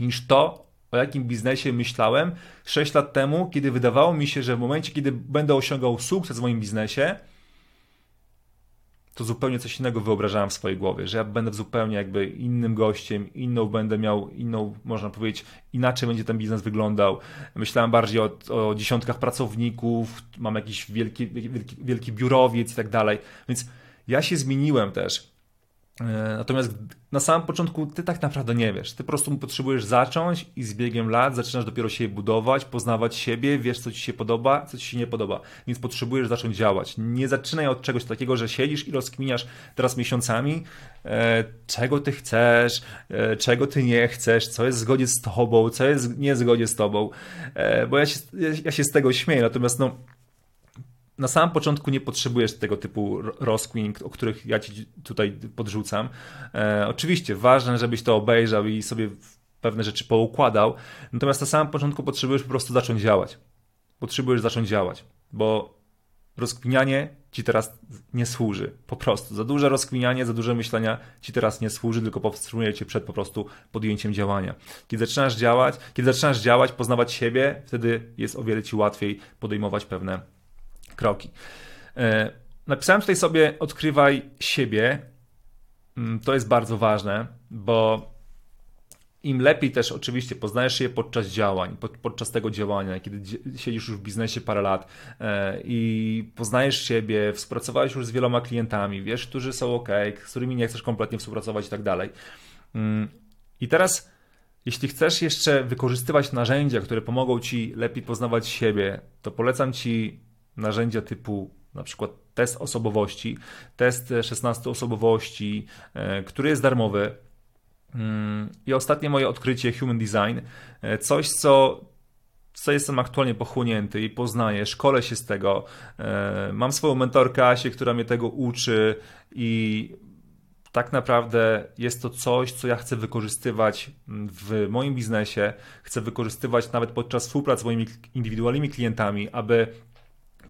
niż to, o jakim biznesie myślałem 6 lat temu, kiedy wydawało mi się, że w momencie, kiedy będę osiągał sukces w moim biznesie, to zupełnie coś innego wyobrażałem w swojej głowie, że ja będę zupełnie jakby innym gościem, inną będę miał, inną, można powiedzieć, inaczej będzie ten biznes wyglądał. Myślałem bardziej o, o dziesiątkach pracowników, mam jakiś wielki, wielki, wielki biurowiec i tak dalej. Więc ja się zmieniłem też. E, natomiast na samym początku ty tak naprawdę nie wiesz. Ty po prostu potrzebujesz zacząć i z biegiem lat zaczynasz dopiero się budować, poznawać siebie, wiesz co ci się podoba, co ci się nie podoba. Więc potrzebujesz zacząć działać. Nie zaczynaj od czegoś takiego, że siedzisz i rozkminiasz teraz miesiącami, e, czego ty chcesz, e, czego ty nie chcesz, co jest w zgodzie z tobą, co jest nie w z tobą. Bo ja się, ja się z tego śmieję, natomiast no na samym początku nie potrzebujesz tego typu rozkmin, o których ja ci tutaj podrzucam. E, oczywiście ważne, żebyś to obejrzał i sobie pewne rzeczy poukładał, natomiast na samym początku potrzebujesz po prostu zacząć działać. Potrzebujesz zacząć działać, bo rozkminianie ci teraz nie służy. Po prostu. Za duże rozkminianie, za duże myślenia ci teraz nie służy, tylko powstrzymuje cię przed po prostu podjęciem działania. Kiedy zaczynasz działać, kiedy zaczynasz działać, poznawać siebie, wtedy jest o wiele ci łatwiej podejmować pewne kroki. E, napisałem tutaj sobie odkrywaj siebie. Mm, to jest bardzo ważne, bo im lepiej też oczywiście poznajesz się podczas działań, podczas tego działania, kiedy siedzisz już w biznesie parę lat e, i poznajesz siebie, współpracowałeś już z wieloma klientami, wiesz, którzy są ok, z którymi nie chcesz kompletnie współpracować i tak dalej. Mm, I teraz, jeśli chcesz jeszcze wykorzystywać narzędzia, które pomogą ci lepiej poznawać siebie, to polecam ci narzędzia typu na przykład test osobowości, test 16 osobowości, e, który jest darmowy. Mm, I ostatnie moje odkrycie Human Design, e, coś co co jestem aktualnie pochłonięty i poznaję, szkole się z tego. E, mam swoją mentorkę Asię, która mnie tego uczy i tak naprawdę jest to coś, co ja chcę wykorzystywać w moim biznesie. Chcę wykorzystywać nawet podczas współpracy z moimi indywidualnymi klientami, aby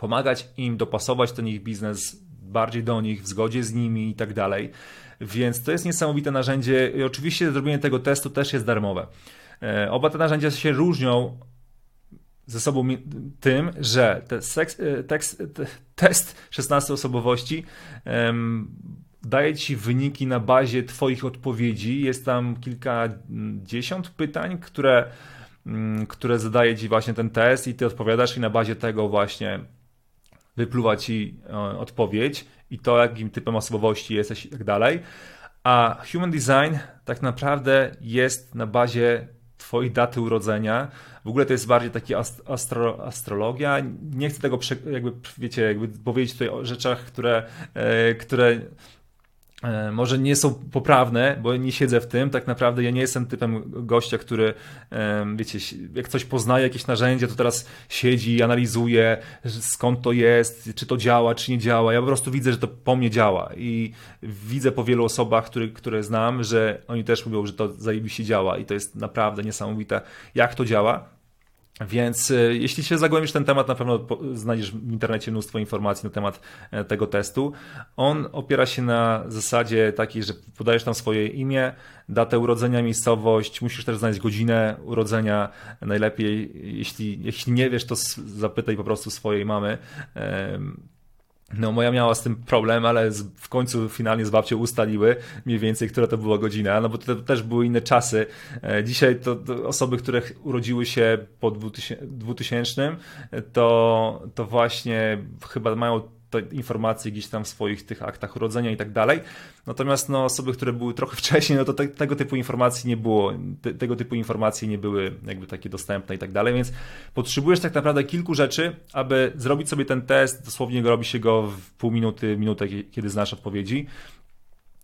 pomagać im dopasować ten ich biznes bardziej do nich, w zgodzie z nimi i tak dalej. Więc to jest niesamowite narzędzie i oczywiście zrobienie tego testu też jest darmowe. E, oba te narzędzia się różnią ze sobą tym, że te seks, e, tekst, te, test 16 osobowości um, daje ci wyniki na bazie Twoich odpowiedzi. Jest tam kilkadziesiąt pytań, które, um, które zadaje ci właśnie ten test, i ty odpowiadasz, i na bazie tego właśnie wypluwa ci e, odpowiedź i to, jakim typem osobowości jesteś i tak dalej. A Human Design tak naprawdę jest na bazie Twojej daty urodzenia. W ogóle to jest bardziej taki astro, astrologia. Nie chcę tego, jakby, wiecie, jakby powiedzieć tutaj o rzeczach, które, e, które może nie są poprawne, bo nie siedzę w tym. Tak naprawdę ja nie jestem typem gościa, który, wiecie, jak coś poznaje, jakieś narzędzie, to teraz siedzi i analizuje, skąd to jest, czy to działa, czy nie działa. Ja po prostu widzę, że to po mnie działa i widzę po wielu osobach, które, które znam, że oni też mówią, że to zajebiście działa i to jest naprawdę niesamowite, jak to działa. Więc e, jeśli się zagłębisz ten temat, na pewno znajdziesz w internecie mnóstwo informacji na temat e, tego testu. On opiera się na zasadzie takiej, że podajesz tam swoje imię, datę urodzenia, miejscowość, musisz też znaleźć godzinę urodzenia. Najlepiej, jeśli, jeśli nie wiesz, to zapytaj po prostu swojej mamy no, moja miała z tym problem, ale w końcu finalnie z babcią ustaliły mniej więcej, która to była godzina, no bo to też były inne czasy. E, dzisiaj to, to osoby, które urodziły się po 2000, to, to właśnie chyba mają te informacje gdzieś tam w swoich tych aktach urodzenia i tak dalej. Natomiast no, osoby, które były trochę wcześniej, no to te, tego typu informacji nie było. Te, tego typu informacje nie były jakby takie dostępne i tak dalej, więc potrzebujesz tak naprawdę kilku rzeczy, aby zrobić sobie ten test. Dosłownie robi się go w pół minuty, minutę, kiedy znasz odpowiedzi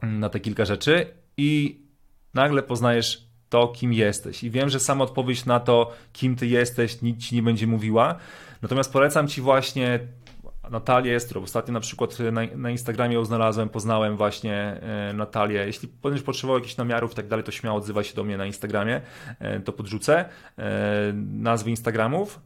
na te kilka rzeczy i nagle poznajesz to, kim jesteś. I wiem, że sama odpowiedź na to, kim ty jesteś, nic ci nie będzie mówiła. Natomiast polecam ci właśnie Natalię, którą ostatnio na przykład na, na Instagramie ją znalazłem, poznałem właśnie e, Natalię. Jeśli będziesz potrzebował jakichś namiarów i tak dalej, to śmiało odzywaj się do mnie na Instagramie, e, to podrzucę e, nazwy Instagramów.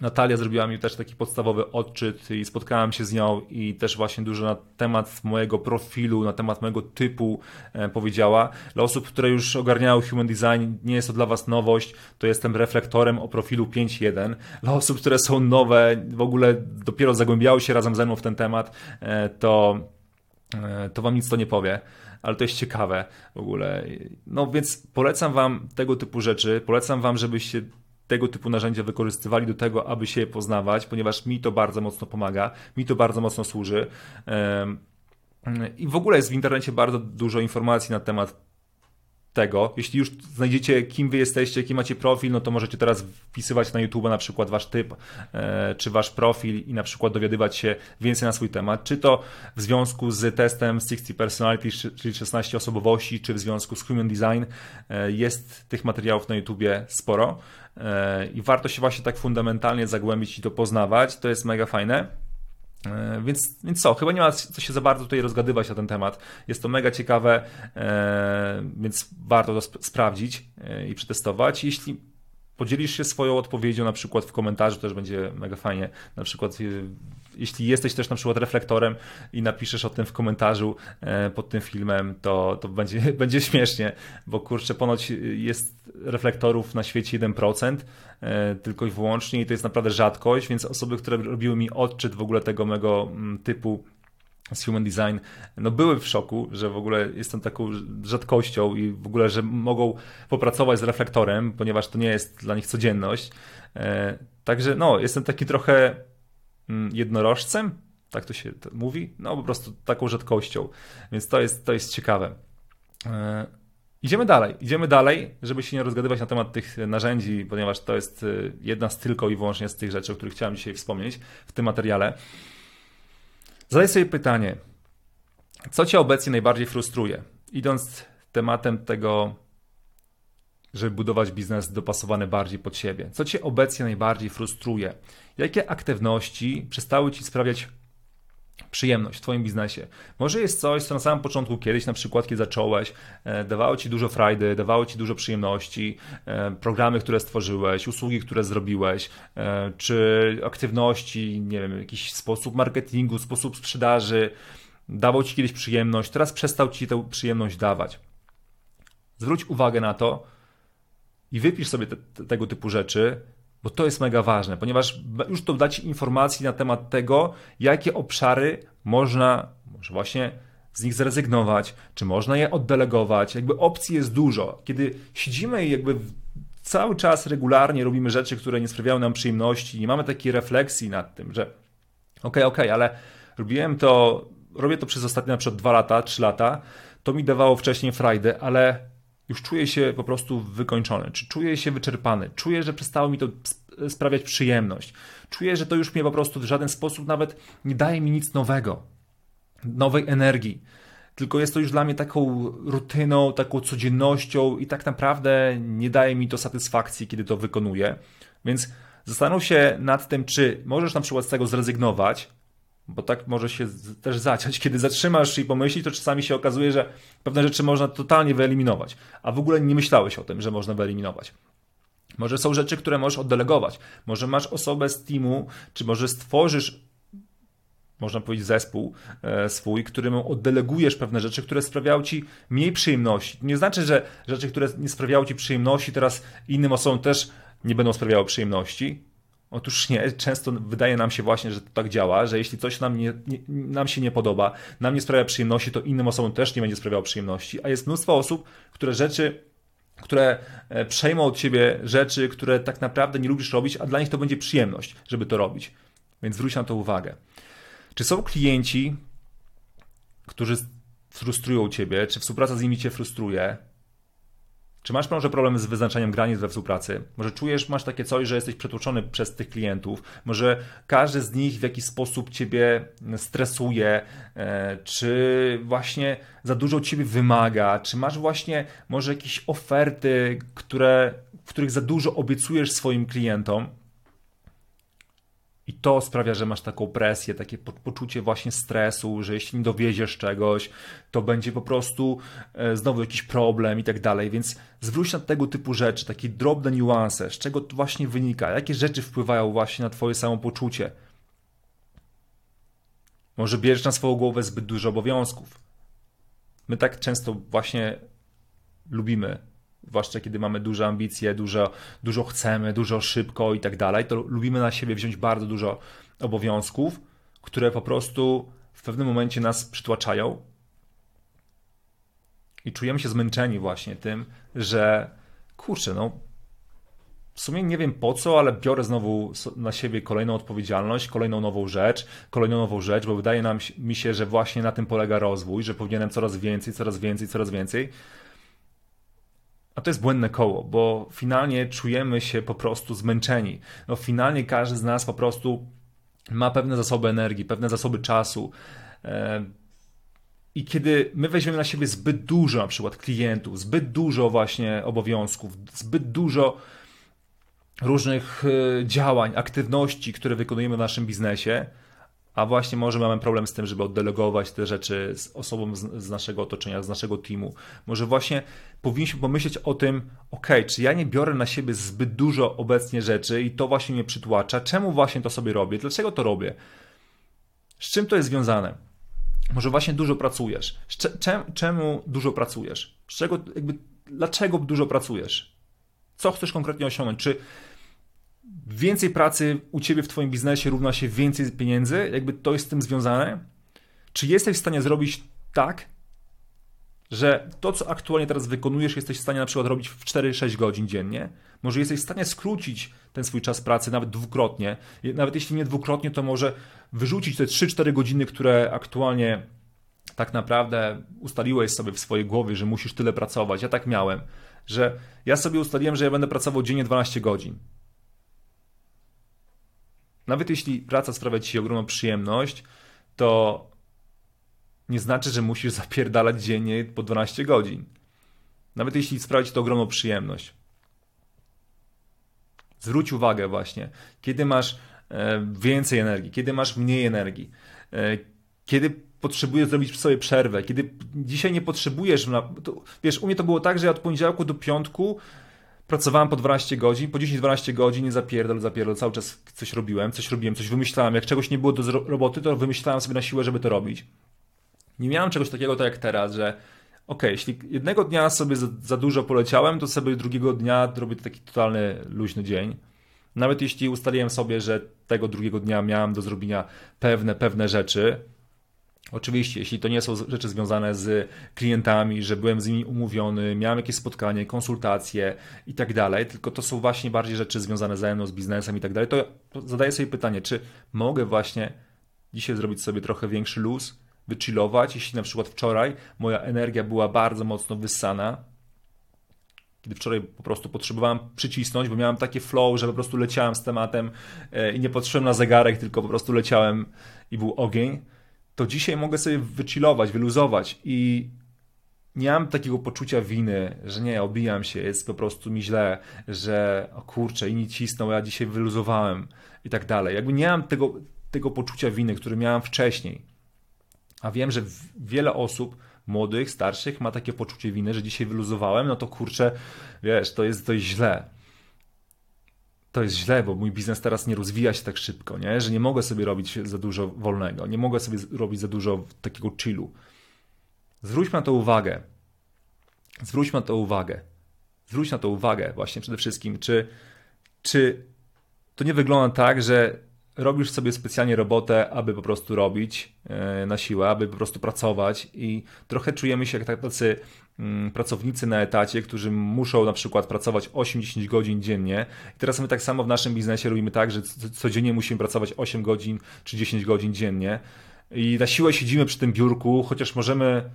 Natalia zrobiła mi też taki podstawowy odczyt i spotkałem się z nią i też właśnie dużo na temat mojego profilu, na temat mojego typu e, powiedziała. Dla osób, które już ogarniały Human Design, nie jest to dla Was nowość, to jestem reflektorem o profilu 5.1. Dla osób, które są nowe, w ogóle dopiero zagłębiały się razem ze mną w ten temat, e, to, e, to Wam nic to nie powie ale to jest ciekawe w ogóle. No więc polecam Wam tego typu rzeczy. Polecam Wam, żebyście tego typu narzędzia wykorzystywali do tego, aby się poznawać, ponieważ mi to bardzo mocno pomaga, mi to bardzo mocno służy. I w ogóle jest w internecie bardzo dużo informacji na temat tego. Jeśli już znajdziecie, kim wy jesteście, jaki macie profil, no to możecie teraz wpisywać na YouTube na przykład wasz typ, e, czy wasz profil i na przykład dowiadywać się więcej na swój temat, czy to w związku z testem 60 Personality, czyli 16 osobowości, czy w związku z Human Design. E, jest tych materiałów na YouTubie sporo e, i warto się właśnie tak fundamentalnie zagłębić i to poznawać. To jest mega fajne. E, więc, więc co, chyba nie ma co się za bardzo tutaj rozgadywać na ten temat. Jest to mega ciekawe, e, więc warto to sp sprawdzić e, i przetestować. Jeśli podzielisz się swoją odpowiedzią na przykład w komentarzu, też będzie mega fajnie. Na przykład jeśli jesteś też na przykład reflektorem i napiszesz o tym w komentarzu e, pod tym filmem, to, to będzie, będzie śmiesznie, bo kurczę, ponoć jest reflektorów na świecie 1%, e, tylko i wyłącznie i to jest naprawdę rzadkość, więc osoby, które robiły mi odczyt w ogóle tego mego mm, typu z Human Design, no były w szoku, że w ogóle jestem taką rzadkością i w ogóle, że mogą popracować z reflektorem, ponieważ to nie jest dla nich codzienność. E, także no, jestem taki trochę jednorożcem, tak to się mówi, no po prostu taką rzadkością, więc to jest, to jest ciekawe. E, idziemy dalej, idziemy dalej, żeby się nie rozgadywać na temat tych narzędzi, ponieważ to jest e, jedna z tylko i wyłącznie z tych rzeczy, o których chciałem dzisiaj wspomnieć w tym materiale. Zadaj sobie pytanie, co cię obecnie najbardziej frustruje? Idąc tematem tego, żeby budować biznes dopasowany bardziej pod siebie? Co Cię obecnie najbardziej frustruje? Jakie aktywności przestały Ci sprawiać przyjemność w Twoim biznesie. Może jest coś, co na samym początku kiedyś, na przykład kiedy zacząłeś, e, dawało Ci dużo frajdy, dawało Ci dużo przyjemności, e, programy, które stworzyłeś, usługi, które zrobiłeś, e, czy aktywności, nie wiem, jakiś sposób marketingu, sposób sprzedaży, dawał Ci kiedyś przyjemność, teraz przestał Ci tę przyjemność dawać. Zwróć uwagę na to i wypisz sobie te, te, tego typu rzeczy, bo to jest mega ważne, ponieważ już to da Ci informacji na temat tego, jakie obszary można, może właśnie z nich zrezygnować, czy można je oddelegować. Jakby opcji jest dużo. Kiedy siedzimy i jakby cały czas regularnie robimy rzeczy, które nie sprawiają nam przyjemności, nie mamy takiej refleksji nad tym, że okej, okay, okej, okay, ale robiłem to, robię to przez ostatnie na przykład dwa lata, trzy lata, to mi dawało wcześniej frajdę, ale już czuję się po prostu wykończony, czy czuję się wyczerpany, czuję, że przestało mi to sprawiać przyjemność, czuję, że to już mnie po prostu w żaden sposób nawet nie daje mi nic nowego, nowej energii. Tylko jest to już dla mnie taką rutyną, taką codziennością i tak naprawdę nie daje mi to satysfakcji, kiedy to wykonuję. Więc zastanów się nad tym, czy możesz na przykład z tego zrezygnować, bo tak może się też zaciąć. Kiedy zatrzymasz i pomyślisz, to czasami się okazuje, że pewne rzeczy można totalnie wyeliminować, a w ogóle nie myślałeś o tym, że można wyeliminować. Może są rzeczy, które możesz oddelegować. Może masz osobę z teamu, czy może stworzysz, można powiedzieć, zespół e, swój, któremu oddelegujesz pewne rzeczy, które sprawiają ci mniej przyjemności. Nie znaczy, że rzeczy, które nie sprawiały ci przyjemności, teraz innym osobom też nie będą sprawiały przyjemności Otóż nie, często wydaje nam się właśnie, że to tak działa, że jeśli coś nam, nie, nie, nam się nie podoba, nam nie sprawia przyjemności, to innym osobom też nie będzie sprawiało przyjemności, a jest mnóstwo osób, które rzeczy, które e, przejmą od ciebie rzeczy, które tak naprawdę nie lubisz robić, a dla nich to będzie przyjemność, żeby to robić. Więc zwróć na to uwagę. Czy są klienci, którzy frustrują ciebie, czy współpraca z nimi cię frustruje, czy masz może problem z wyznaczaniem granic we współpracy? Może czujesz, masz takie coś, że jesteś przetłoczony przez tych klientów? Może każdy z nich w jakiś sposób ciebie stresuje? E, czy właśnie za dużo ciebie wymaga? Czy masz właśnie może jakieś oferty, które, w których za dużo obiecujesz swoim klientom? I to sprawia, że masz taką presję, takie poczucie właśnie stresu, że jeśli nie dowieziesz czegoś, to będzie po prostu e, znowu jakiś problem i tak dalej. Więc zwróć na tego typu rzeczy, takie drobne niuanse, z czego to właśnie wynika, jakie rzeczy wpływają właśnie na Twoje samopoczucie. Może bierzesz na swoją głowę zbyt dużo obowiązków. My tak często właśnie lubimy zwłaszcza kiedy mamy duże ambicje, dużo, dużo chcemy, dużo szybko i tak dalej, to lubimy na siebie wziąć bardzo dużo obowiązków, które po prostu w pewnym momencie nas przytłaczają i czujemy się zmęczeni właśnie tym, że kurczę, no w sumie nie wiem po co, ale biorę znowu na siebie kolejną odpowiedzialność, kolejną nową rzecz, kolejną nową rzecz, bo wydaje nam, mi się, że właśnie na tym polega rozwój, że powinienem coraz więcej, coraz więcej, coraz więcej. A to jest błędne koło, bo finalnie czujemy się po prostu zmęczeni. No finalnie każdy z nas po prostu ma pewne zasoby energii, pewne zasoby czasu. E, I kiedy my weźmiemy na siebie zbyt dużo, na przykład klientów, zbyt dużo właśnie obowiązków, zbyt dużo różnych e, działań, aktywności, które wykonujemy w naszym biznesie, a właśnie może mamy problem z tym, żeby oddelegować te rzeczy z osobom z, z, naszego otoczenia, z naszego teamu. Może właśnie powinniśmy pomyśleć o tym, ok, czy ja nie biorę na siebie zbyt dużo obecnie rzeczy i to właśnie mnie przytłacza, czemu właśnie to sobie robię, dlaczego to robię, z czym to jest związane. Może właśnie dużo pracujesz. Czemu, dużo pracujesz? Czego, jakby, dlaczego dużo pracujesz? Co chcesz konkretnie osiągnąć? Czy więcej pracy u ciebie w twoim biznesie równa się więcej pieniędzy, jakby to jest z tym związane? Czy jesteś w stanie zrobić tak, że to, co aktualnie teraz wykonujesz, jesteś w stanie na przykład robić w 4-6 godzin dziennie? Może jesteś w stanie skrócić ten swój czas pracy nawet dwukrotnie. Nawet jeśli nie dwukrotnie, to może wyrzucić te 3-4 godziny, które aktualnie tak naprawdę ustaliłeś sobie w swojej głowie, że musisz tyle pracować. Ja tak miałem, że ja sobie ustaliłem, że ja będę pracował dziennie 12 godzin. Nawet jeśli praca sprawia ci ogromną przyjemność, to nie znaczy, że musisz zapierdalać dziennie po 12 godzin. Nawet jeśli sprawia ci to ogromną przyjemność. Zwróć uwagę właśnie, kiedy masz e, więcej energii, kiedy masz mniej energii, e, kiedy potrzebujesz zrobić sobie przerwę, kiedy dzisiaj nie potrzebujesz, to, wiesz, u mnie to było tak, że ja od poniedziałku do piątku pracowałem po 12 godzin, po 10-12 godzin, nie zapierdol, zapierdol, cały czas coś robiłem, coś robiłem, coś wymyślałem. Jak czegoś nie było do roboty, to wymyślałem sobie na siłę, żeby to robić. Nie miałem czegoś takiego tak jak teraz, że ok, jeśli jednego dnia sobie za, za, dużo poleciałem, to sobie drugiego dnia robię taki totalny luźny dzień. Nawet jeśli ustaliłem sobie, że tego drugiego dnia miałem do zrobienia pewne, pewne rzeczy, Oczywiście, jeśli to nie są rzeczy związane z klientami, że byłem z nimi umówiony, miałem jakieś spotkanie, konsultacje i tak dalej, tylko to są właśnie bardziej rzeczy związane ze mną, z biznesem i tak dalej, to, zadaję sobie pytanie, czy mogę właśnie dzisiaj zrobić sobie trochę większy luz, wychillować, jeśli na przykład wczoraj moja energia była bardzo mocno wyssana, kiedy wczoraj po prostu potrzebowałem przycisnąć, bo miałem takie flow, że po prostu leciałem z tematem e, i nie patrzyłem na zegarek, tylko po prostu leciałem i był ogień, to dzisiaj mogę sobie wychillować, wyluzować i nie mam takiego poczucia winy, że nie, obijam się, jest po prostu mi źle, że o kurczę, inni cisną, ja dzisiaj wyluzowałem i tak dalej. Jakby nie mam tego, tego poczucia winy, który miałem wcześniej. A wiem, że wiele osób, młodych, starszych, ma takie poczucie winy, że dzisiaj wyluzowałem, no to kurczę, wiesz, to jest, jest źle to jest źle, bo mój biznes teraz nie rozwija się tak szybko, nie? że nie mogę sobie robić za dużo wolnego, nie mogę sobie robić za dużo takiego chillu. Zwróćmy na to uwagę. Zwróćmy na to uwagę. Zwróć na to uwagę właśnie przede wszystkim, czy, czy to nie wygląda tak, że robisz sobie specjalnie robotę, aby po prostu robić e, na siłę, aby po prostu pracować i trochę czujemy się jak tacy mm, pracownicy na etacie, którzy muszą na przykład pracować 8-10 godzin dziennie. I teraz my tak samo w naszym biznesie robimy tak, że codziennie musimy pracować 8 godzin czy 10 godzin dziennie i na siłę siedzimy przy tym biurku, chociaż możemy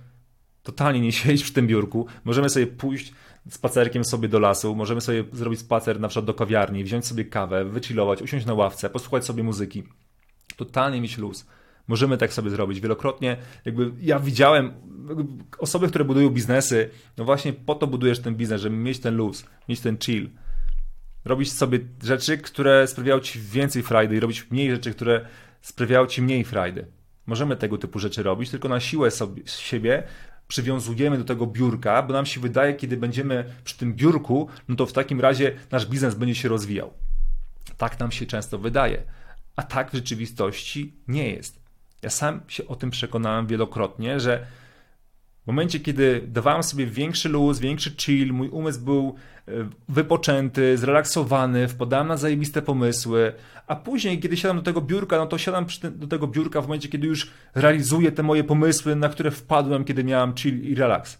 totalnie nie siedzieć przy tym biurku, możemy sobie pójść spacerkiem sobie do lasu, możemy sobie zrobić spacer na przykład do kawiarni, wziąć sobie kawę, wychillować, usiąść na ławce, posłuchać sobie muzyki. Totalnie mieć luz. Możemy tak sobie zrobić. Wielokrotnie jakby ja widziałem osoby, które budują biznesy, no właśnie po to budujesz ten biznes, żeby mieć ten luz, mieć ten chill. Robić sobie rzeczy, które sprawiają ci więcej frajdy i robić mniej rzeczy, które sprawiają ci mniej frajdy. Możemy tego typu rzeczy robić, tylko na siłę sobie, siebie przywiązujemy do tego biurka, bo nam się wydaje, kiedy będziemy przy tym biurku, no to w takim razie nasz biznes będzie się rozwijał. Tak nam się często wydaje, a tak w rzeczywistości nie jest. Ja sam się o tym przekonałem wielokrotnie, że w momencie, kiedy dawałem sobie większy luz, większy chill, mój umysł był wypoczęty, zrelaksowany, wpadałem na zajebiste pomysły, a później, kiedy siadam do tego biurka, no to siadam do tego biurka w momencie, kiedy już realizuję te moje pomysły, na które wpadłem, kiedy miałem chill i relaks.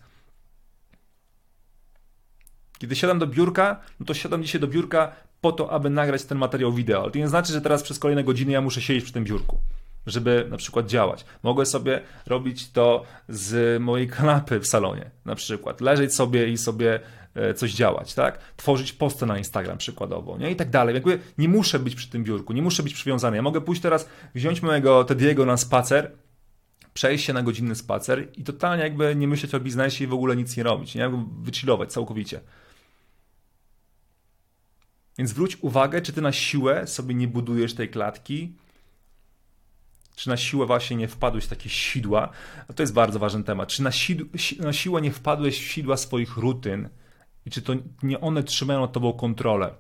Kiedy siadam do biurka, no to siadam dzisiaj do biurka po to, aby nagrać ten materiał wideo. To nie znaczy, że teraz przez kolejne godziny ja muszę siedzieć przy tym biurku żeby na przykład działać. Mogę sobie robić to z mojej kanapy w salonie, na przykład. Leżeć sobie i sobie e, coś działać, tak? Tworzyć posty na Instagram przykładowo, nie? I tak dalej. Jakby nie muszę być przy tym biurku, nie muszę być przywiązany. Ja mogę pójść teraz, wziąć mojego Tediego na spacer, przejść się na godzinny spacer i totalnie jakby nie myśleć o biznesie i w ogóle nic nie robić, nie? Jakby wychillować całkowicie. Więc zwróć uwagę, czy ty na siłę sobie nie budujesz tej klatki, czy na siłę właśnie nie wpadłeś w takie sidła? To jest bardzo ważny temat. Czy na, na siłę nie wpadłeś w sidła swoich rutyn i czy to nie one trzymają nad tobą kontrolę?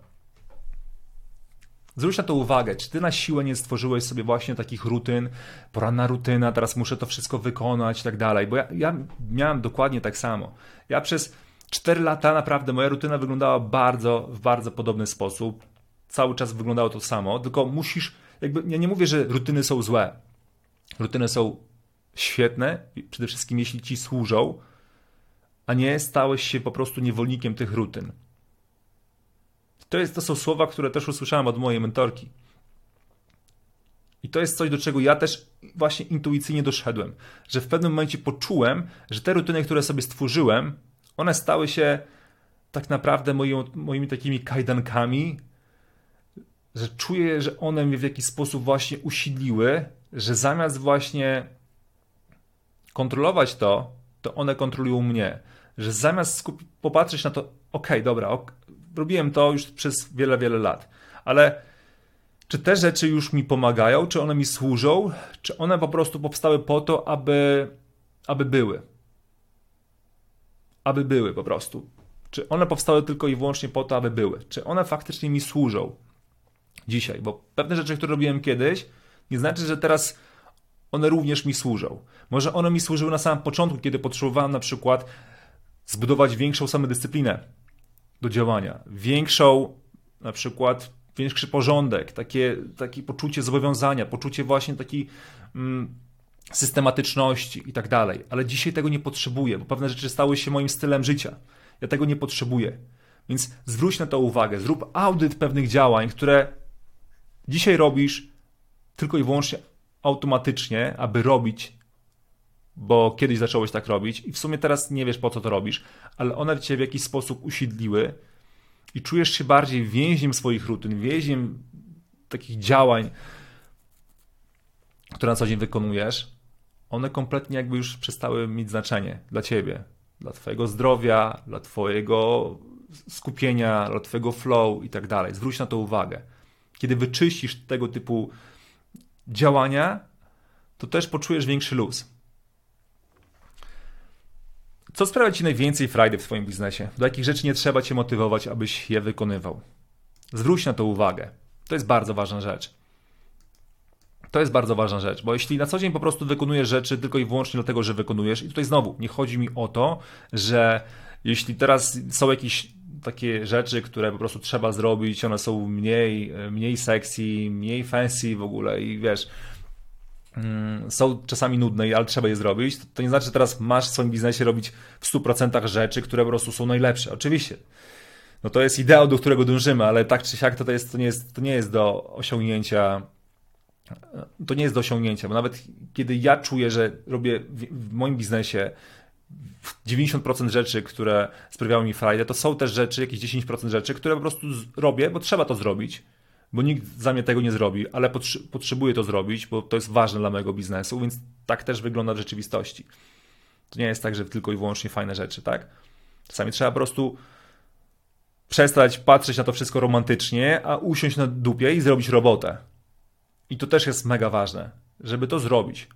Zwróć na to uwagę, czy ty na siłę nie stworzyłeś sobie właśnie takich rutyn, poranna rutyna, teraz muszę to wszystko wykonać i tak dalej, bo ja, ja miałem dokładnie tak samo. Ja przez 4 lata naprawdę moja rutyna wyglądała bardzo, w bardzo podobny sposób. Cały czas wyglądało to samo, tylko musisz jakby ja nie mówię, że rutyny są złe. Rutyny są świetne, przede wszystkim jeśli ci służą, a nie stałeś się po prostu niewolnikiem tych rutyn. To, jest, to są słowa, które też usłyszałem od mojej mentorki. I to jest coś, do czego ja też właśnie intuicyjnie doszedłem, że w pewnym momencie poczułem, że te rutyny, które sobie stworzyłem, one stały się tak naprawdę moimi, moimi takimi kajdankami, że czuję, że one mnie w jakiś sposób właśnie usidliły, że zamiast właśnie kontrolować to, to one kontrolują mnie. Że zamiast popatrzeć na to, ok, dobra, ok, robiłem to już przez wiele, wiele lat. Ale czy te rzeczy już mi pomagają, czy one mi służą, czy one po prostu powstały po to, aby, aby były? Aby były po prostu. Czy one powstały tylko i wyłącznie po to, aby były? Czy one faktycznie mi służą dzisiaj? Bo pewne rzeczy, które robiłem kiedyś, nie znaczy, że teraz one również mi służą. Może one mi służyły na samym początku, kiedy potrzebowałem na przykład zbudować większą samodyscyplinę do działania, większą na przykład większy porządek, takie, takie poczucie zobowiązania, poczucie właśnie takiej mm, systematyczności i tak dalej. Ale dzisiaj tego nie potrzebuję, bo pewne rzeczy stały się moim stylem życia. Ja tego nie potrzebuję. Więc zwróć na to uwagę, zrób audyt pewnych działań, które dzisiaj robisz tylko i wyłącznie automatycznie, aby robić, bo kiedyś zacząłeś tak robić i w sumie teraz nie wiesz po co to robisz, ale one cię w jakiś sposób usiedliły i czujesz się bardziej więźniem swoich rutyn, więźniem takich działań, które na co dzień wykonujesz, one kompletnie jakby już przestały mieć znaczenie dla ciebie, dla twojego zdrowia, dla twojego skupienia, dla twojego flow i tak dalej. Zwróć na to uwagę. Kiedy wyczyścisz tego typu działania, to też poczujesz większy luz. Co sprawia Ci najwięcej frajdy w Twoim biznesie? Do jakich rzeczy nie trzeba Cię motywować, abyś je wykonywał? Zwróć na to uwagę. To jest bardzo ważna rzecz. To jest bardzo ważna rzecz, bo jeśli na co dzień po prostu wykonujesz rzeczy tylko i wyłącznie dlatego, że wykonujesz, i tutaj znowu nie chodzi mi o to, że jeśli teraz są jakieś takie rzeczy, które po prostu trzeba zrobić, one są mniej, mniej sexy, mniej fancy w ogóle i wiesz, są czasami nudne, ale trzeba je zrobić, to nie znaczy, że teraz masz w swoim biznesie robić w 100% rzeczy, które po prostu są najlepsze. Oczywiście. No to jest ideał, do którego dążymy, ale tak czy siak to, to, jest, to, nie, jest, to nie jest do osiągnięcia. To nie jest do osiągnięcia, bo nawet kiedy ja czuję, że robię w moim biznesie 90% rzeczy, które sprawiają mi frajdę, to są też rzeczy, jakieś 10% rzeczy, które po prostu robię, bo trzeba to zrobić bo nikt za mnie tego nie zrobi, ale potrzebuję to zrobić, bo to jest ważne dla mojego biznesu, więc tak też wygląda w rzeczywistości. To nie jest tak, że tylko i wyłącznie fajne rzeczy, tak? Czasami trzeba po prostu przestać patrzeć na to wszystko romantycznie, a usiąść na dupie i zrobić robotę. I to też jest mega ważne, żeby to zrobić.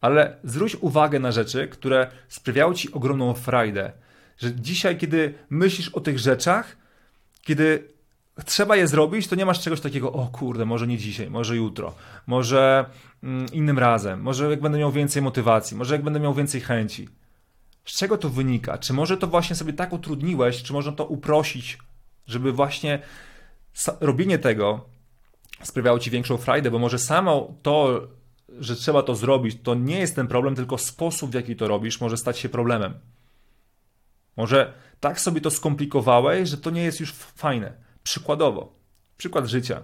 Ale zwróć uwagę na rzeczy, które sprawiały ci ogromną frajdę. Że dzisiaj, kiedy myślisz o tych rzeczach, kiedy trzeba je zrobić, to nie masz czegoś takiego, o kurde, może nie dzisiaj, może jutro, może mm, innym razem, może jak będę miał więcej motywacji, może jak będę miał więcej chęci. Z czego to wynika? Czy może to właśnie sobie tak utrudniłeś, czy można to uprosić, żeby właśnie robienie tego sprawiało ci większą frajdę, bo może samo to, że trzeba to zrobić, to nie jest ten problem, tylko sposób, w jaki to robisz, może stać się problemem. Może tak sobie to skomplikowałeś, że to nie jest już fajne. Przykładowo, przykład życia.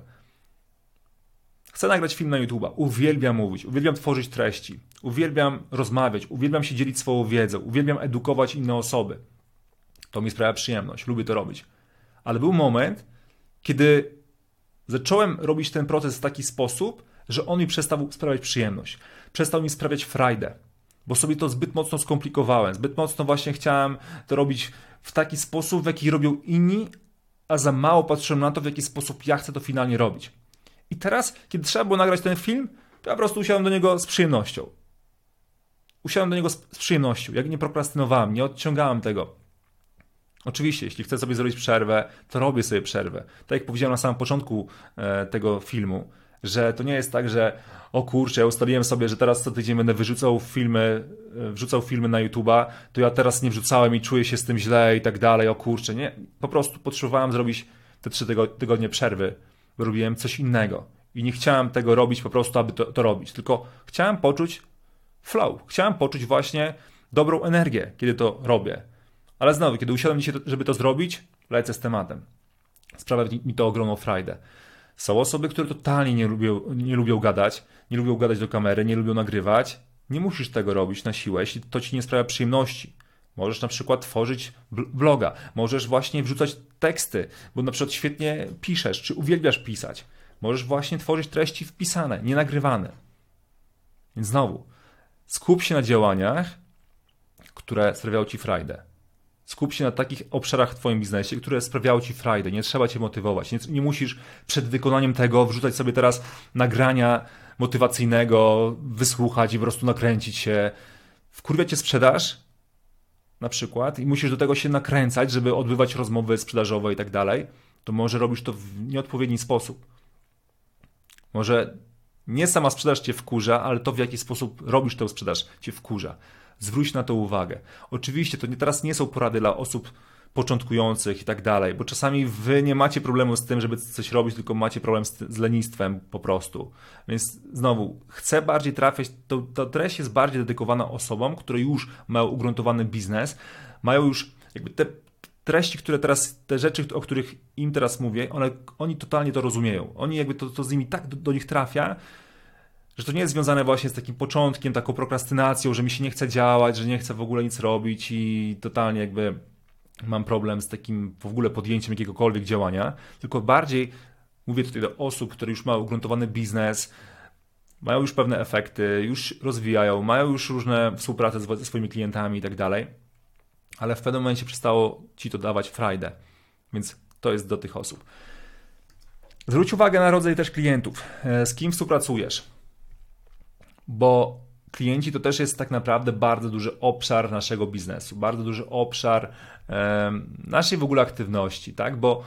Chcę nagrać film na YouTube. Uwielbiam mówić, uwielbiam tworzyć treści, uwielbiam rozmawiać, uwielbiam się dzielić swoją wiedzą, uwielbiam edukować inne osoby. To mi sprawia przyjemność, lubię to robić. Ale był moment, kiedy zacząłem robić ten proces w taki sposób, że on mi przestał sprawiać przyjemność. Przestał mi sprawiać frajdę, bo sobie to zbyt mocno skomplikowałem. Zbyt mocno właśnie chciałem to robić w taki sposób, w jaki robią inni, a za mało patrzyłem na to, w jaki sposób ja chcę to finalnie robić. I teraz, kiedy trzeba było nagrać ten film, to ja po prostu usiadłem do niego z przyjemnością. Usiadłem do niego z, przyjemnością. Jak nie prokrastynowałem, nie odciągałem tego. Oczywiście, jeśli chcę sobie zrobić przerwę, to robię sobie przerwę. Tak jak powiedziałem na samym początku e, tego filmu, że to nie jest tak, że o kurczę, ja ustaliłem sobie, że teraz co tydzień będę wyrzucał filmy, e, wrzucał filmy na YouTube'a, to ja teraz nie wrzucałem i czuję się z tym źle i tak dalej, o kurczę, nie. Po prostu potrzebowałem zrobić te trzy tygodnie przerwy, robiłem coś innego. I nie chciałem tego robić po prostu, aby to, to robić, tylko chciałem poczuć flow, chciałem poczuć właśnie dobrą energię, kiedy to robię. Ale znowu, kiedy usiadłem dzisiaj, żeby to zrobić, lecę z tematem. Sprawia mi to ogromną frajdę. Są osoby, które totalnie nie lubią, nie lubią gadać, nie lubią gadać do kamery, nie lubią nagrywać. Nie musisz tego robić na siłę, jeśli to ci nie sprawia przyjemności. Możesz na przykład tworzyć bloga, możesz właśnie wrzucać teksty, bo na przykład świetnie piszesz, czy uwielbiasz pisać. Możesz właśnie tworzyć treści wpisane, nie nagrywane. Więc znowu, skup się na działaniach, które sprawiają ci frajdę. Skup się na takich obszarach w Twoim biznesie, które sprawiają Ci frajdę. Nie trzeba Cię motywować. Nie, nie musisz przed wykonaniem tego wrzucać sobie teraz nagrania motywacyjnego, wysłuchać i po prostu nakręcić się. Wkurwia Cię sprzedaż, na przykład, i musisz do tego się nakręcać, żeby odbywać rozmowy sprzedażowe i tak dalej, to może robisz to w nieodpowiedni sposób. Może nie sama sprzedaż cię wkurza, ale to w jaki sposób robisz tę sprzedaż cię wkurza. Zwróć na to uwagę. Oczywiście to nie, teraz nie są porady dla osób początkujących i tak dalej, bo czasami wy nie macie problemu z tym, żeby coś robić, tylko macie problem z, z lenistwem po prostu. Więc znowu, chcę bardziej trafiać, to, ta treść jest bardziej dedykowana osobom, które już mają ugruntowany biznes, mają już jakby te treści, które teraz, te rzeczy, o których im teraz mówię, one, oni totalnie to rozumieją. Oni jakby to, to z nimi tak do, do nich trafia, że to nie jest związane właśnie z takim początkiem, taką prokrastynacją, że mi się nie chce działać, że nie chcę w ogóle nic robić i totalnie jakby mam problem z takim w ogóle podjęciem jakiegokolwiek działania, tylko bardziej mówię tutaj do osób, które już mają ugruntowany biznes, mają już pewne efekty, już rozwijają, mają już różne współprace ze swoimi klientami i tak dalej, ale w pewnym momencie przestało ci to dawać frajdę, więc to jest do tych osób. Zwróć uwagę na rodzaj też klientów, e, z kim współpracujesz, bo klienci to też jest tak naprawdę bardzo duży obszar naszego biznesu, bardzo duży obszar naszej w ogóle aktywności, tak? Bo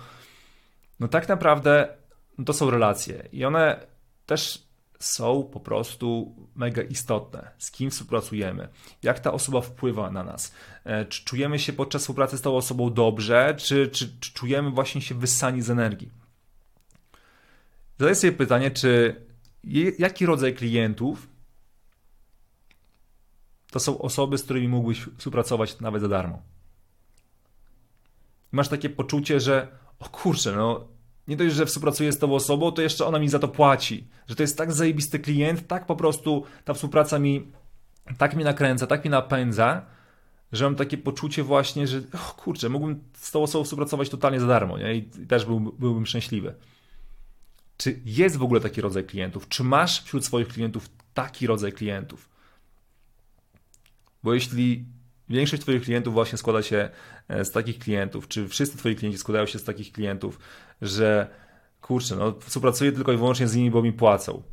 no tak naprawdę no to są relacje i one też są po prostu mega istotne. Z kim współpracujemy, jak ta osoba wpływa na nas, e, czy czujemy się podczas współpracy z tą osobą dobrze, czy, czy, czy czujemy właśnie się wyssani z energii. Zadaję sobie pytanie, czy jaki rodzaj klientów to są osoby, z którymi mógłbyś współpracować nawet za darmo. Masz takie poczucie, że o kurczę, no nie dość, że współpracuję z tą osobą, to jeszcze ona mi za to płaci. Że to jest tak zajebisty klient, tak po prostu ta współpraca mi tak mnie nakręca, tak mnie napędza, że mam takie poczucie właśnie, że o kurczę, mógłbym z tą osobą współpracować totalnie za darmo nie? i też byłbym, byłbym szczęśliwy. Czy jest w ogóle taki rodzaj klientów? Czy masz wśród swoich klientów taki rodzaj klientów? Bo jeśli większość Twoich klientów właśnie składa się e, z takich klientów, czy wszyscy Twoi klienci składają się z takich klientów, że kurczę, no współpracuję tylko i wyłącznie z nimi, bo mi płacą.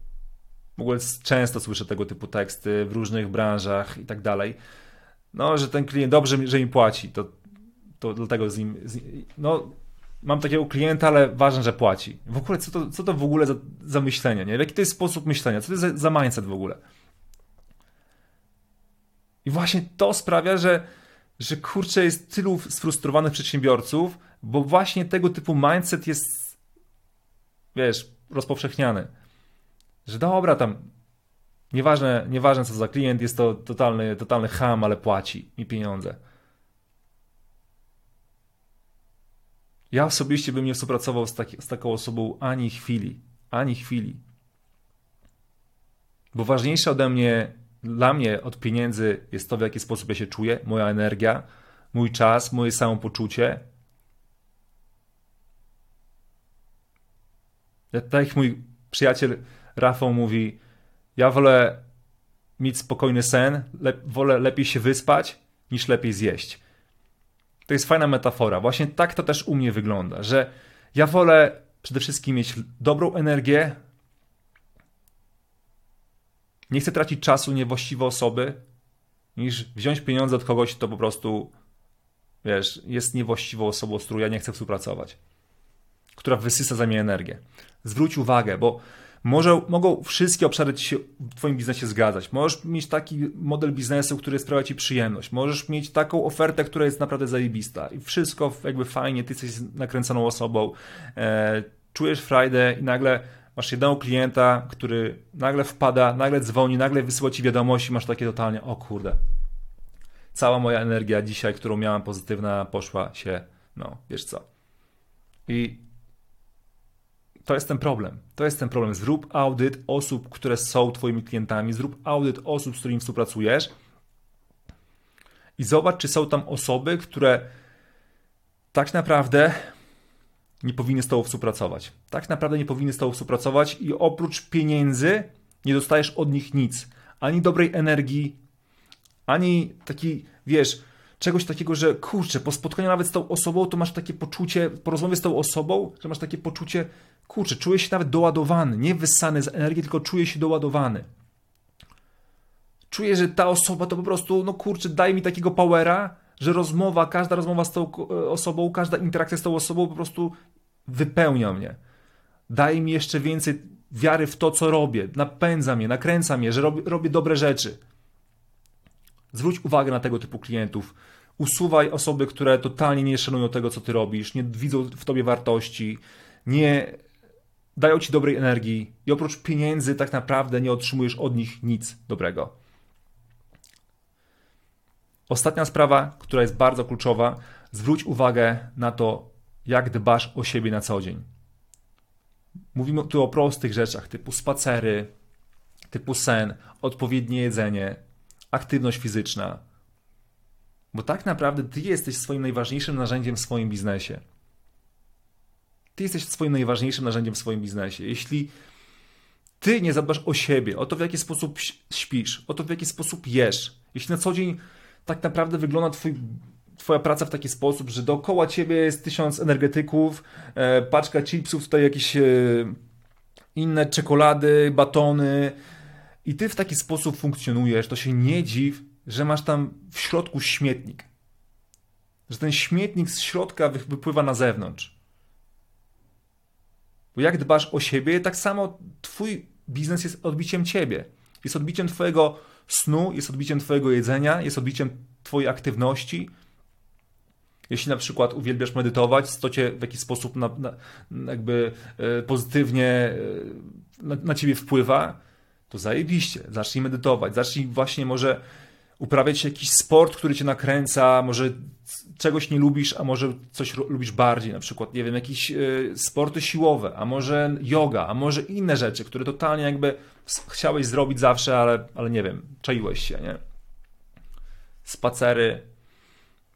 W ogóle często słyszę tego typu teksty w różnych branżach i tak dalej. No, że ten klient dobrze, że mi płaci, to, to dlatego z nim, z no mam takiego klienta, ale ważne, że płaci. W ogóle co to, co to w ogóle za, za myślenie, nie? W jaki to jest sposób myślenia? Co to jest za, za mindset w ogóle? I właśnie to sprawia, że, że kurczę, jest tylu sfrustrowanych przedsiębiorców, bo właśnie tego typu mindset jest, wiesz, rozpowszechniany. Że dobra, tam nieważne, nieważne co za klient, jest to totalny, totalny ham, ale płaci mi pieniądze. Ja osobiście bym nie współpracował z, taki, z taką osobą ani chwili. Ani chwili. Bo ważniejsze ode mnie dla mnie od pieniędzy jest to, w jaki sposób ja się czuję, moja energia, mój czas, moje samopoczucie. Tak jak mój przyjaciel Rafał mówi, ja wolę mieć spokojny sen, le wolę lepiej się wyspać, niż lepiej zjeść. To jest fajna metafora. Właśnie tak to też u mnie wygląda, że ja wolę przede wszystkim mieć dobrą energię, nie chcę tracić czasu niewłaściwe osoby, niż wziąć pieniądze od kogoś, kto po prostu, wiesz, jest niewłaściwą osobą, z którą ja nie chcę współpracować, która wysysa za mnie energię. Zwróć uwagę, bo może, mogą wszystkie obszary ci się w Twoim biznesie zgadzać. Możesz mieć taki model biznesu, który sprawia Ci przyjemność. Możesz mieć taką ofertę, która jest naprawdę zajebista i wszystko jakby fajnie, Ty jesteś nakręconą osobą, e, czujesz frajdę i nagle masz jednego klienta, który nagle wpada, nagle dzwoni, nagle wysyła ci wiadomości, masz takie totalnie, o kurde, cała moja energia dzisiaj, którą miałam pozytywna, poszła się, no, wiesz co. I to jest ten problem. To jest ten problem. Zrób audyt osób, które są Twoimi klientami, zrób audyt osób, z którymi współpracujesz i zobacz, czy są tam osoby, które tak naprawdę nie powinny z Tobą współpracować. Tak naprawdę nie powinny z Tobą współpracować i oprócz pieniędzy nie dostajesz od nich nic. Ani dobrej energii, ani taki, wiesz, czegoś takiego, że kurczę, po spotkaniu nawet z tą osobą, to masz takie poczucie, po rozmowie z tą osobą, że masz takie poczucie, kurczę, czujesz się nawet doładowany, nie wyssany z energii, tylko czujesz się doładowany. Czuję, że ta osoba to po prostu, no kurczę, daj mi takiego powera, że rozmowa, każda rozmowa z tą e, osobą, każda interakcja z tą osobą po prostu wypełnia mnie. Daje mi jeszcze więcej wiary w to, co robię, napędza mnie, nakręca mnie, że robię, robię dobre rzeczy. Zwróć uwagę na tego typu klientów. Usuwaj osoby, które totalnie nie szanują tego, co ty robisz, nie widzą w tobie wartości, nie dają ci dobrej energii i oprócz pieniędzy tak naprawdę nie otrzymujesz od nich nic dobrego. Ostatnia sprawa, która jest bardzo kluczowa, zwróć uwagę na to, jak dbasz o siebie na co dzień. Mówimy tu o prostych rzeczach typu spacery, typu sen, odpowiednie jedzenie, aktywność fizyczna. Bo tak naprawdę ty jesteś swoim najważniejszym narzędziem w swoim biznesie. Ty jesteś swoim najważniejszym narzędziem w swoim biznesie. Jeśli ty nie zadbasz o siebie, o to w jaki sposób śpisz, o to w jaki sposób jesz, jeśli na co dzień tak naprawdę wygląda twój, twoja praca w taki sposób, że dookoła ciebie jest tysiąc energetyków, e, paczka chipsów, tutaj jakieś e, inne czekolady, batony i ty w taki sposób funkcjonujesz, to się nie dziw, że masz tam w środku śmietnik. Że ten śmietnik z środka wypływa na zewnątrz. Bo jak dbasz o siebie, tak samo twój biznes jest odbiciem ciebie. Jest odbiciem twojego snu, jest odbiciem Twojego jedzenia, jest odbiciem Twojej aktywności. Jeśli na przykład uwielbiasz medytować, to Cię w jakiś sposób na, na, jakby e, pozytywnie e, na, na Ciebie wpływa, to zajebiście. Zacznij medytować, zacznij właśnie może uprawiać jakiś sport, który Cię nakręca, może czegoś nie lubisz, a może coś lubisz bardziej, na przykład, nie wiem, jakieś y, sporty siłowe, a może yoga, a może inne rzeczy, które totalnie jakby chciałeś zrobić zawsze, ale, ale nie wiem, czaiłeś się, nie? Spacery,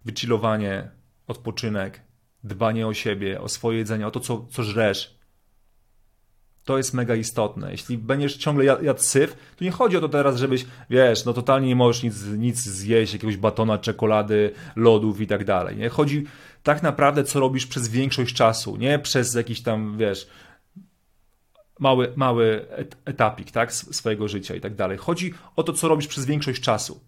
wychillowanie, odpoczynek, dbanie o siebie, o swoje jedzenie, o to, co, co żresz, to jest mega istotne. Jeśli będziesz ciągle jadł, syf, to nie chodzi o to teraz, żebyś, wiesz, no totalnie nie możesz nic, nic zjeść, jakiegoś batona, czekolady, lodów i tak dalej. Nie? Chodzi tak naprawdę, co robisz przez większość czasu, nie przez jakiś tam, wiesz, mały, mały etapik, tak, swojego życia i tak dalej. Chodzi o to, co robisz przez większość czasu.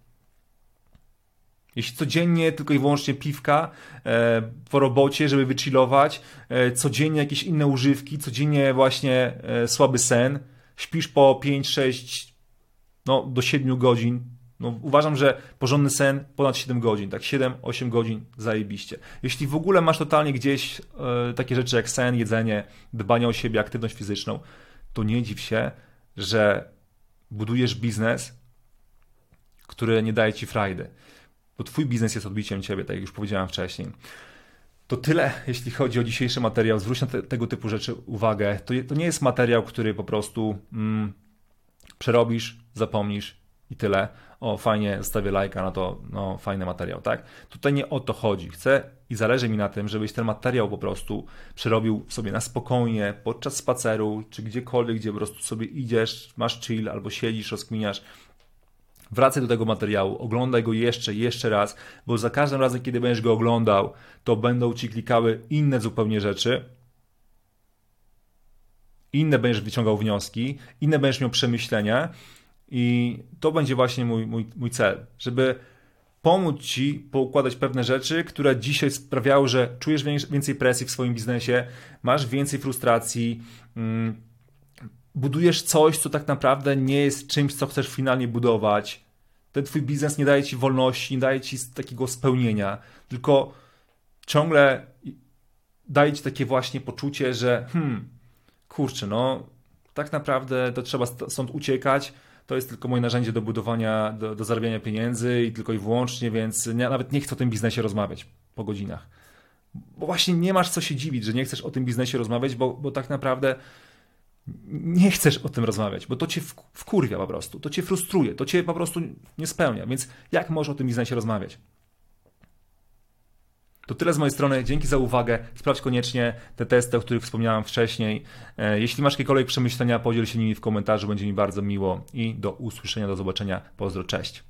Jeśli codziennie tylko i wyłącznie piwka e, po robocie, żeby wychillować, e, codziennie jakieś inne używki, codziennie właśnie e, słaby sen, śpisz po 5, 6, no do 7 godzin, no, uważam, że porządny sen ponad 7 godzin, tak 7-8 godzin zajebiście. Jeśli w ogóle masz totalnie gdzieś e, takie rzeczy jak sen, jedzenie, dbanie o siebie, aktywność fizyczną, to nie dziw się, że budujesz biznes, który nie daje ci frajdy bo Twój biznes jest odbiciem Ciebie, tak jak już powiedziałem wcześniej. To tyle, jeśli chodzi o dzisiejszy materiał. Zwróć na te, tego typu rzeczy uwagę. To, to nie jest materiał, który po prostu mm, przerobisz, zapomnisz i tyle. O, fajnie, zostawię lajka na to, no fajny materiał, tak? Tutaj nie o to chodzi. Chcę i zależy mi na tym, żebyś ten materiał po prostu przerobił sobie na spokojnie, podczas spaceru, czy gdziekolwiek, gdzie po prostu sobie idziesz, masz chill albo siedzisz, rozkminiasz Wracaj do tego materiału, oglądaj go jeszcze, jeszcze raz, bo za każdym razem, kiedy będziesz go oglądał, to będą ci klikały inne zupełnie rzeczy, inne będziesz wyciągał wnioski, inne będziesz miał przemyślenia i to będzie właśnie mój, mój, mój cel, żeby pomóc Ci poukładać pewne rzeczy, które dzisiaj sprawiały, że czujesz więcej presji w swoim biznesie, masz więcej frustracji, mm, budujesz coś, co tak naprawdę nie jest czymś, co chcesz finalnie budować. Ten twój biznes nie daje ci wolności, nie daje ci takiego spełnienia, tylko ciągle daje ci takie właśnie poczucie, że hmm, kurczę, no tak naprawdę to trzeba stąd uciekać. To jest tylko moje narzędzie do budowania, do, do zarabiania pieniędzy i tylko i wyłącznie, więc ja nawet nie chcę o tym biznesie rozmawiać po godzinach. Bo właśnie nie masz co się dziwić, że nie chcesz o tym biznesie rozmawiać, bo, bo tak naprawdę nie chcesz o tym rozmawiać, bo to cię wkurwia po prostu, to cię frustruje, to cię po prostu nie spełnia, więc jak możesz o tym biznesie rozmawiać? To tyle z mojej strony. Dzięki za uwagę. Sprawdź koniecznie te testy, o których wspomniałem wcześniej. E, jeśli masz jakiekolwiek przemyślenia, podziel się nimi w komentarzu, będzie mi bardzo miło i do usłyszenia, do zobaczenia. Pozdro, cześć.